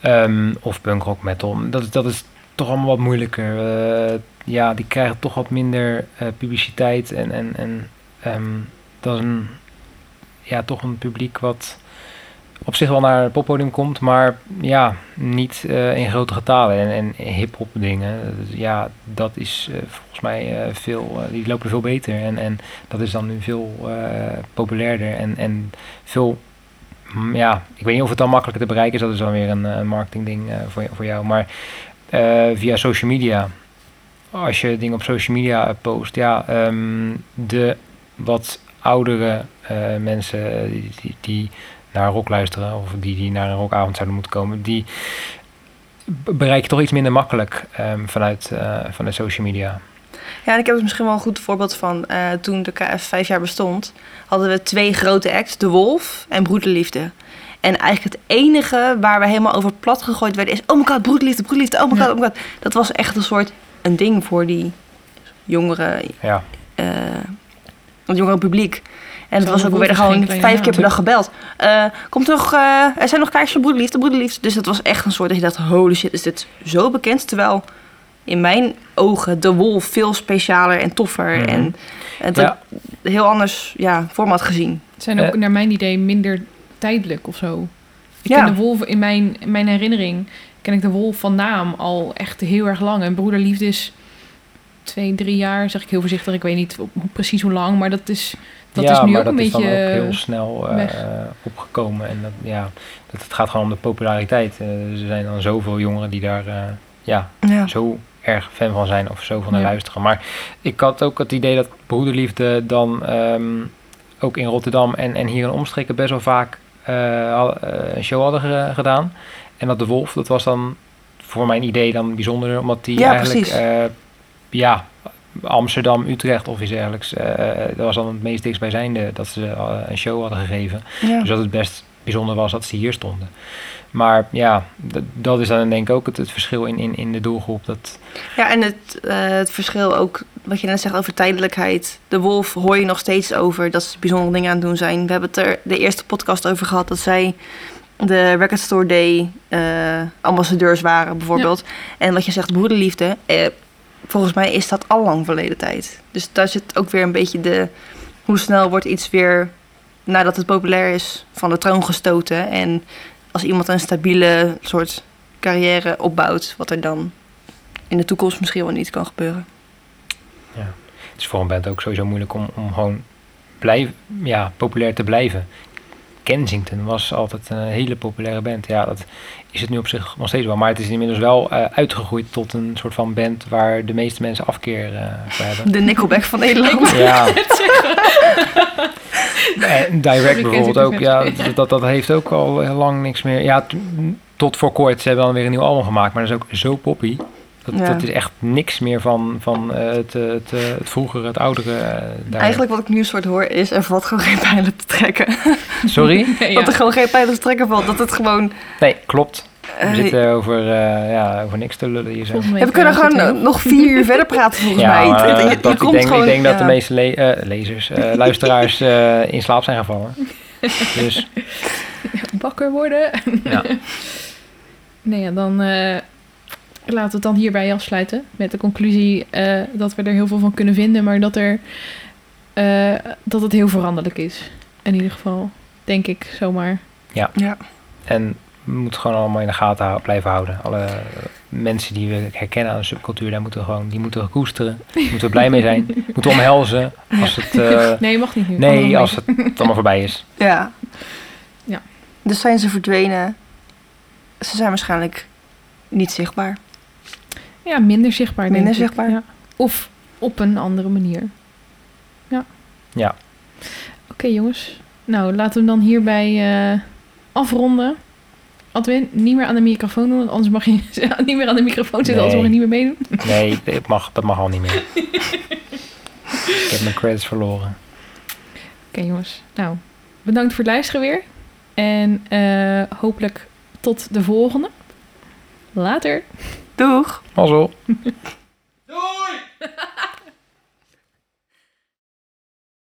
Ehm, of punk rock metal. Dat, is- dat is toch allemaal wat moeilijker. Eh, ja, die krijgen toch wat minder eh, publiciteit en, en, en ehm, dat is een, ja, toch een publiek wat op zich wel naar het poppodium komt, maar ja, niet eh, in grote getalen. En, en hip-hop dingen, dus ja, dat is eh, volgens mij eh, veel, die lopen veel beter. En, en dat is dan nu veel populairder en, en veel, mm, ja, ik weet niet of het dan makkelijker te bereiken is, dat is dan weer een, een marketingding voor, voor jou. Maar via social media, als je dingen op social media post, ja, ehm, de wat oudere eh, mensen eh, die, die, die naar rock luisteren of die, die naar een rockavond zouden moeten komen, die bereik je toch iets minder makkelijk ehm, vanuit, eh, vanuit social media. Ja, en ik heb er misschien wel een goed voorbeeld van. Eh, toen de KF vijf jaar bestond, hadden we twee grote acts, De Wolf en Broederliefde. En eigenlijk het enige waar we helemaal over plat gegooid werden is... oh my god, broederliefde, broederliefde, oh my god, Ja. oh my god. Dat was echt een soort een ding voor die jongeren, Ja, eh het jongere publiek. En het was ook, we Wolf werden is geen gewoon vijf keer per dag gebeld. Eh, komt nog, eh, er zijn nog kaartjes voor broederliefde, broederliefde. Dus dat was echt een soort dat je dacht, holy shit, is dit zo bekend? Terwijl in mijn ogen de Wolf veel specialer en toffer Mhm. en het Ja. heel anders ja, format gezien. Het zijn ook Eh. naar mijn idee minder tijdelijk of zo. Ik Ja. ken de wolf in mijn, in mijn herinnering. Ken ik de wolf van naam al echt heel erg lang. En broederliefde is twee, drie jaar, zeg ik heel voorzichtig. Ik weet niet precies hoe lang, maar dat is, dat ja is nu maar ook dat een is beetje... dan ook heel snel eh, opgekomen. En dat, ja, dat, het gaat gewoon om de populariteit. Eh, er zijn dan zoveel jongeren die daar eh, ja, Ja. zo erg fan van zijn of zo van naar Ja. luisteren. Maar ik had ook het idee dat Broederliefde dan ehm, ook in Rotterdam en, en hier in omstreken best wel vaak eh, eh, een show hadden ge- gedaan. En dat de Wolf, dat was dan voor mijn idee dan bijzonder, omdat die Ja, eigenlijk precies. eh, ja, Amsterdam, Utrecht of iets dergelijks. eh, dat was dan het meest dichtstbijzijnde dat ze eh, een show hadden gegeven. Ja. Dus dat het best bijzonder was dat ze hier stonden. Maar ja, dat is dan denk ik ook het, het verschil in, in, in de doelgroep. Dat, ja, en het, eh, het verschil ook, wat je net zegt over tijdelijkheid. De Wolf hoor je nog steeds over dat ze bijzondere dingen aan het doen zijn. We hebben het er de eerste podcast over gehad dat zij de Record Store Day eh, ambassadeurs waren bijvoorbeeld. En wat je zegt, broederliefde, eh, volgens mij is dat al lang verleden tijd. Dus daar zit ook weer een beetje de, hoe snel wordt iets weer, nadat het populair is, van de troon gestoten. En als iemand een stabiele soort carrière opbouwt, wat er dan in de toekomst misschien wel niet kan gebeuren. het is voor een ook sowieso moeilijk om, om gewoon blijf, ja, populair te blijven. Kensington was altijd een hele populaire band. Ja, dat is het nu op zich nog steeds wel. Maar het is inmiddels wel eh, uitgegroeid tot een soort van band waar de meeste mensen afkeer eh, voor hebben. De Nickelback van Nederland. Ja. En Direct bijvoorbeeld ook. Ja, dat, dat, heeft ook al heel lang niks meer. Ja, tot voor kort. Ze hebben dan weer een nieuw album gemaakt. Maar dat is ook zo poppy. Dat, Ja. dat is echt niks meer van, van eh, het, eh, het, eh, het vroegere, het oudere. daar. Eigenlijk wat ik nu soort hoor is, er valt gewoon geen pijlen te trekken. Sorry? Nee, ja. Dat er gewoon geen pijlen te trekken valt. Dat het gewoon... Nee, klopt. We zitten over, eh, ja, over niks te lullen hier zo. Ja, we kunnen gewoon nog vier uur verder praten volgens mij. maar, Het- je, je dat, ik denk, gewoon, ik denk dat de meeste le- eh, lezers, eh, luisteraars eh, in slaap zijn gevallen. Dus op. Wakker worden. ja. Nee, ja, dan eh, laten we het dan hierbij afsluiten. Met de conclusie eh, dat we er heel veel van kunnen vinden, maar dat, er, eh, dat het heel veranderlijk is. In ieder geval, denk ik zomaar. Ja. En we moeten gewoon allemaal in de gaten hou- blijven houden. Alle eh, mensen die we herkennen aan de subcultuur, daar moeten we gewoon, die moeten we koesteren. Moeten we blij mee zijn. Moeten we omhelzen. Als het, eh, Nee, mag niet nu. Nee, als het allemaal voorbij is. Ja. Ja. Dus zijn ze verdwenen. Ze zijn waarschijnlijk niet zichtbaar. Ja, minder zichtbaar, denk Minder ik. zichtbaar. Ja. Of op een andere manier. Ja. Ja. Oké, jongens. Nou, laten we hem dan hierbij eh, afronden. Adwin, niet meer aan de microfoon doen, want anders mag je niet meer aan de microfoon zitten, anders mag je niet meer meedoen. Nee, dat mag, dat mag al niet meer. Ik heb mijn credits verloren. Oké, jongens. Nou, bedankt voor het luisteren weer. En eh, hopelijk tot de volgende. Later. Doeg. Mazzel. Doei!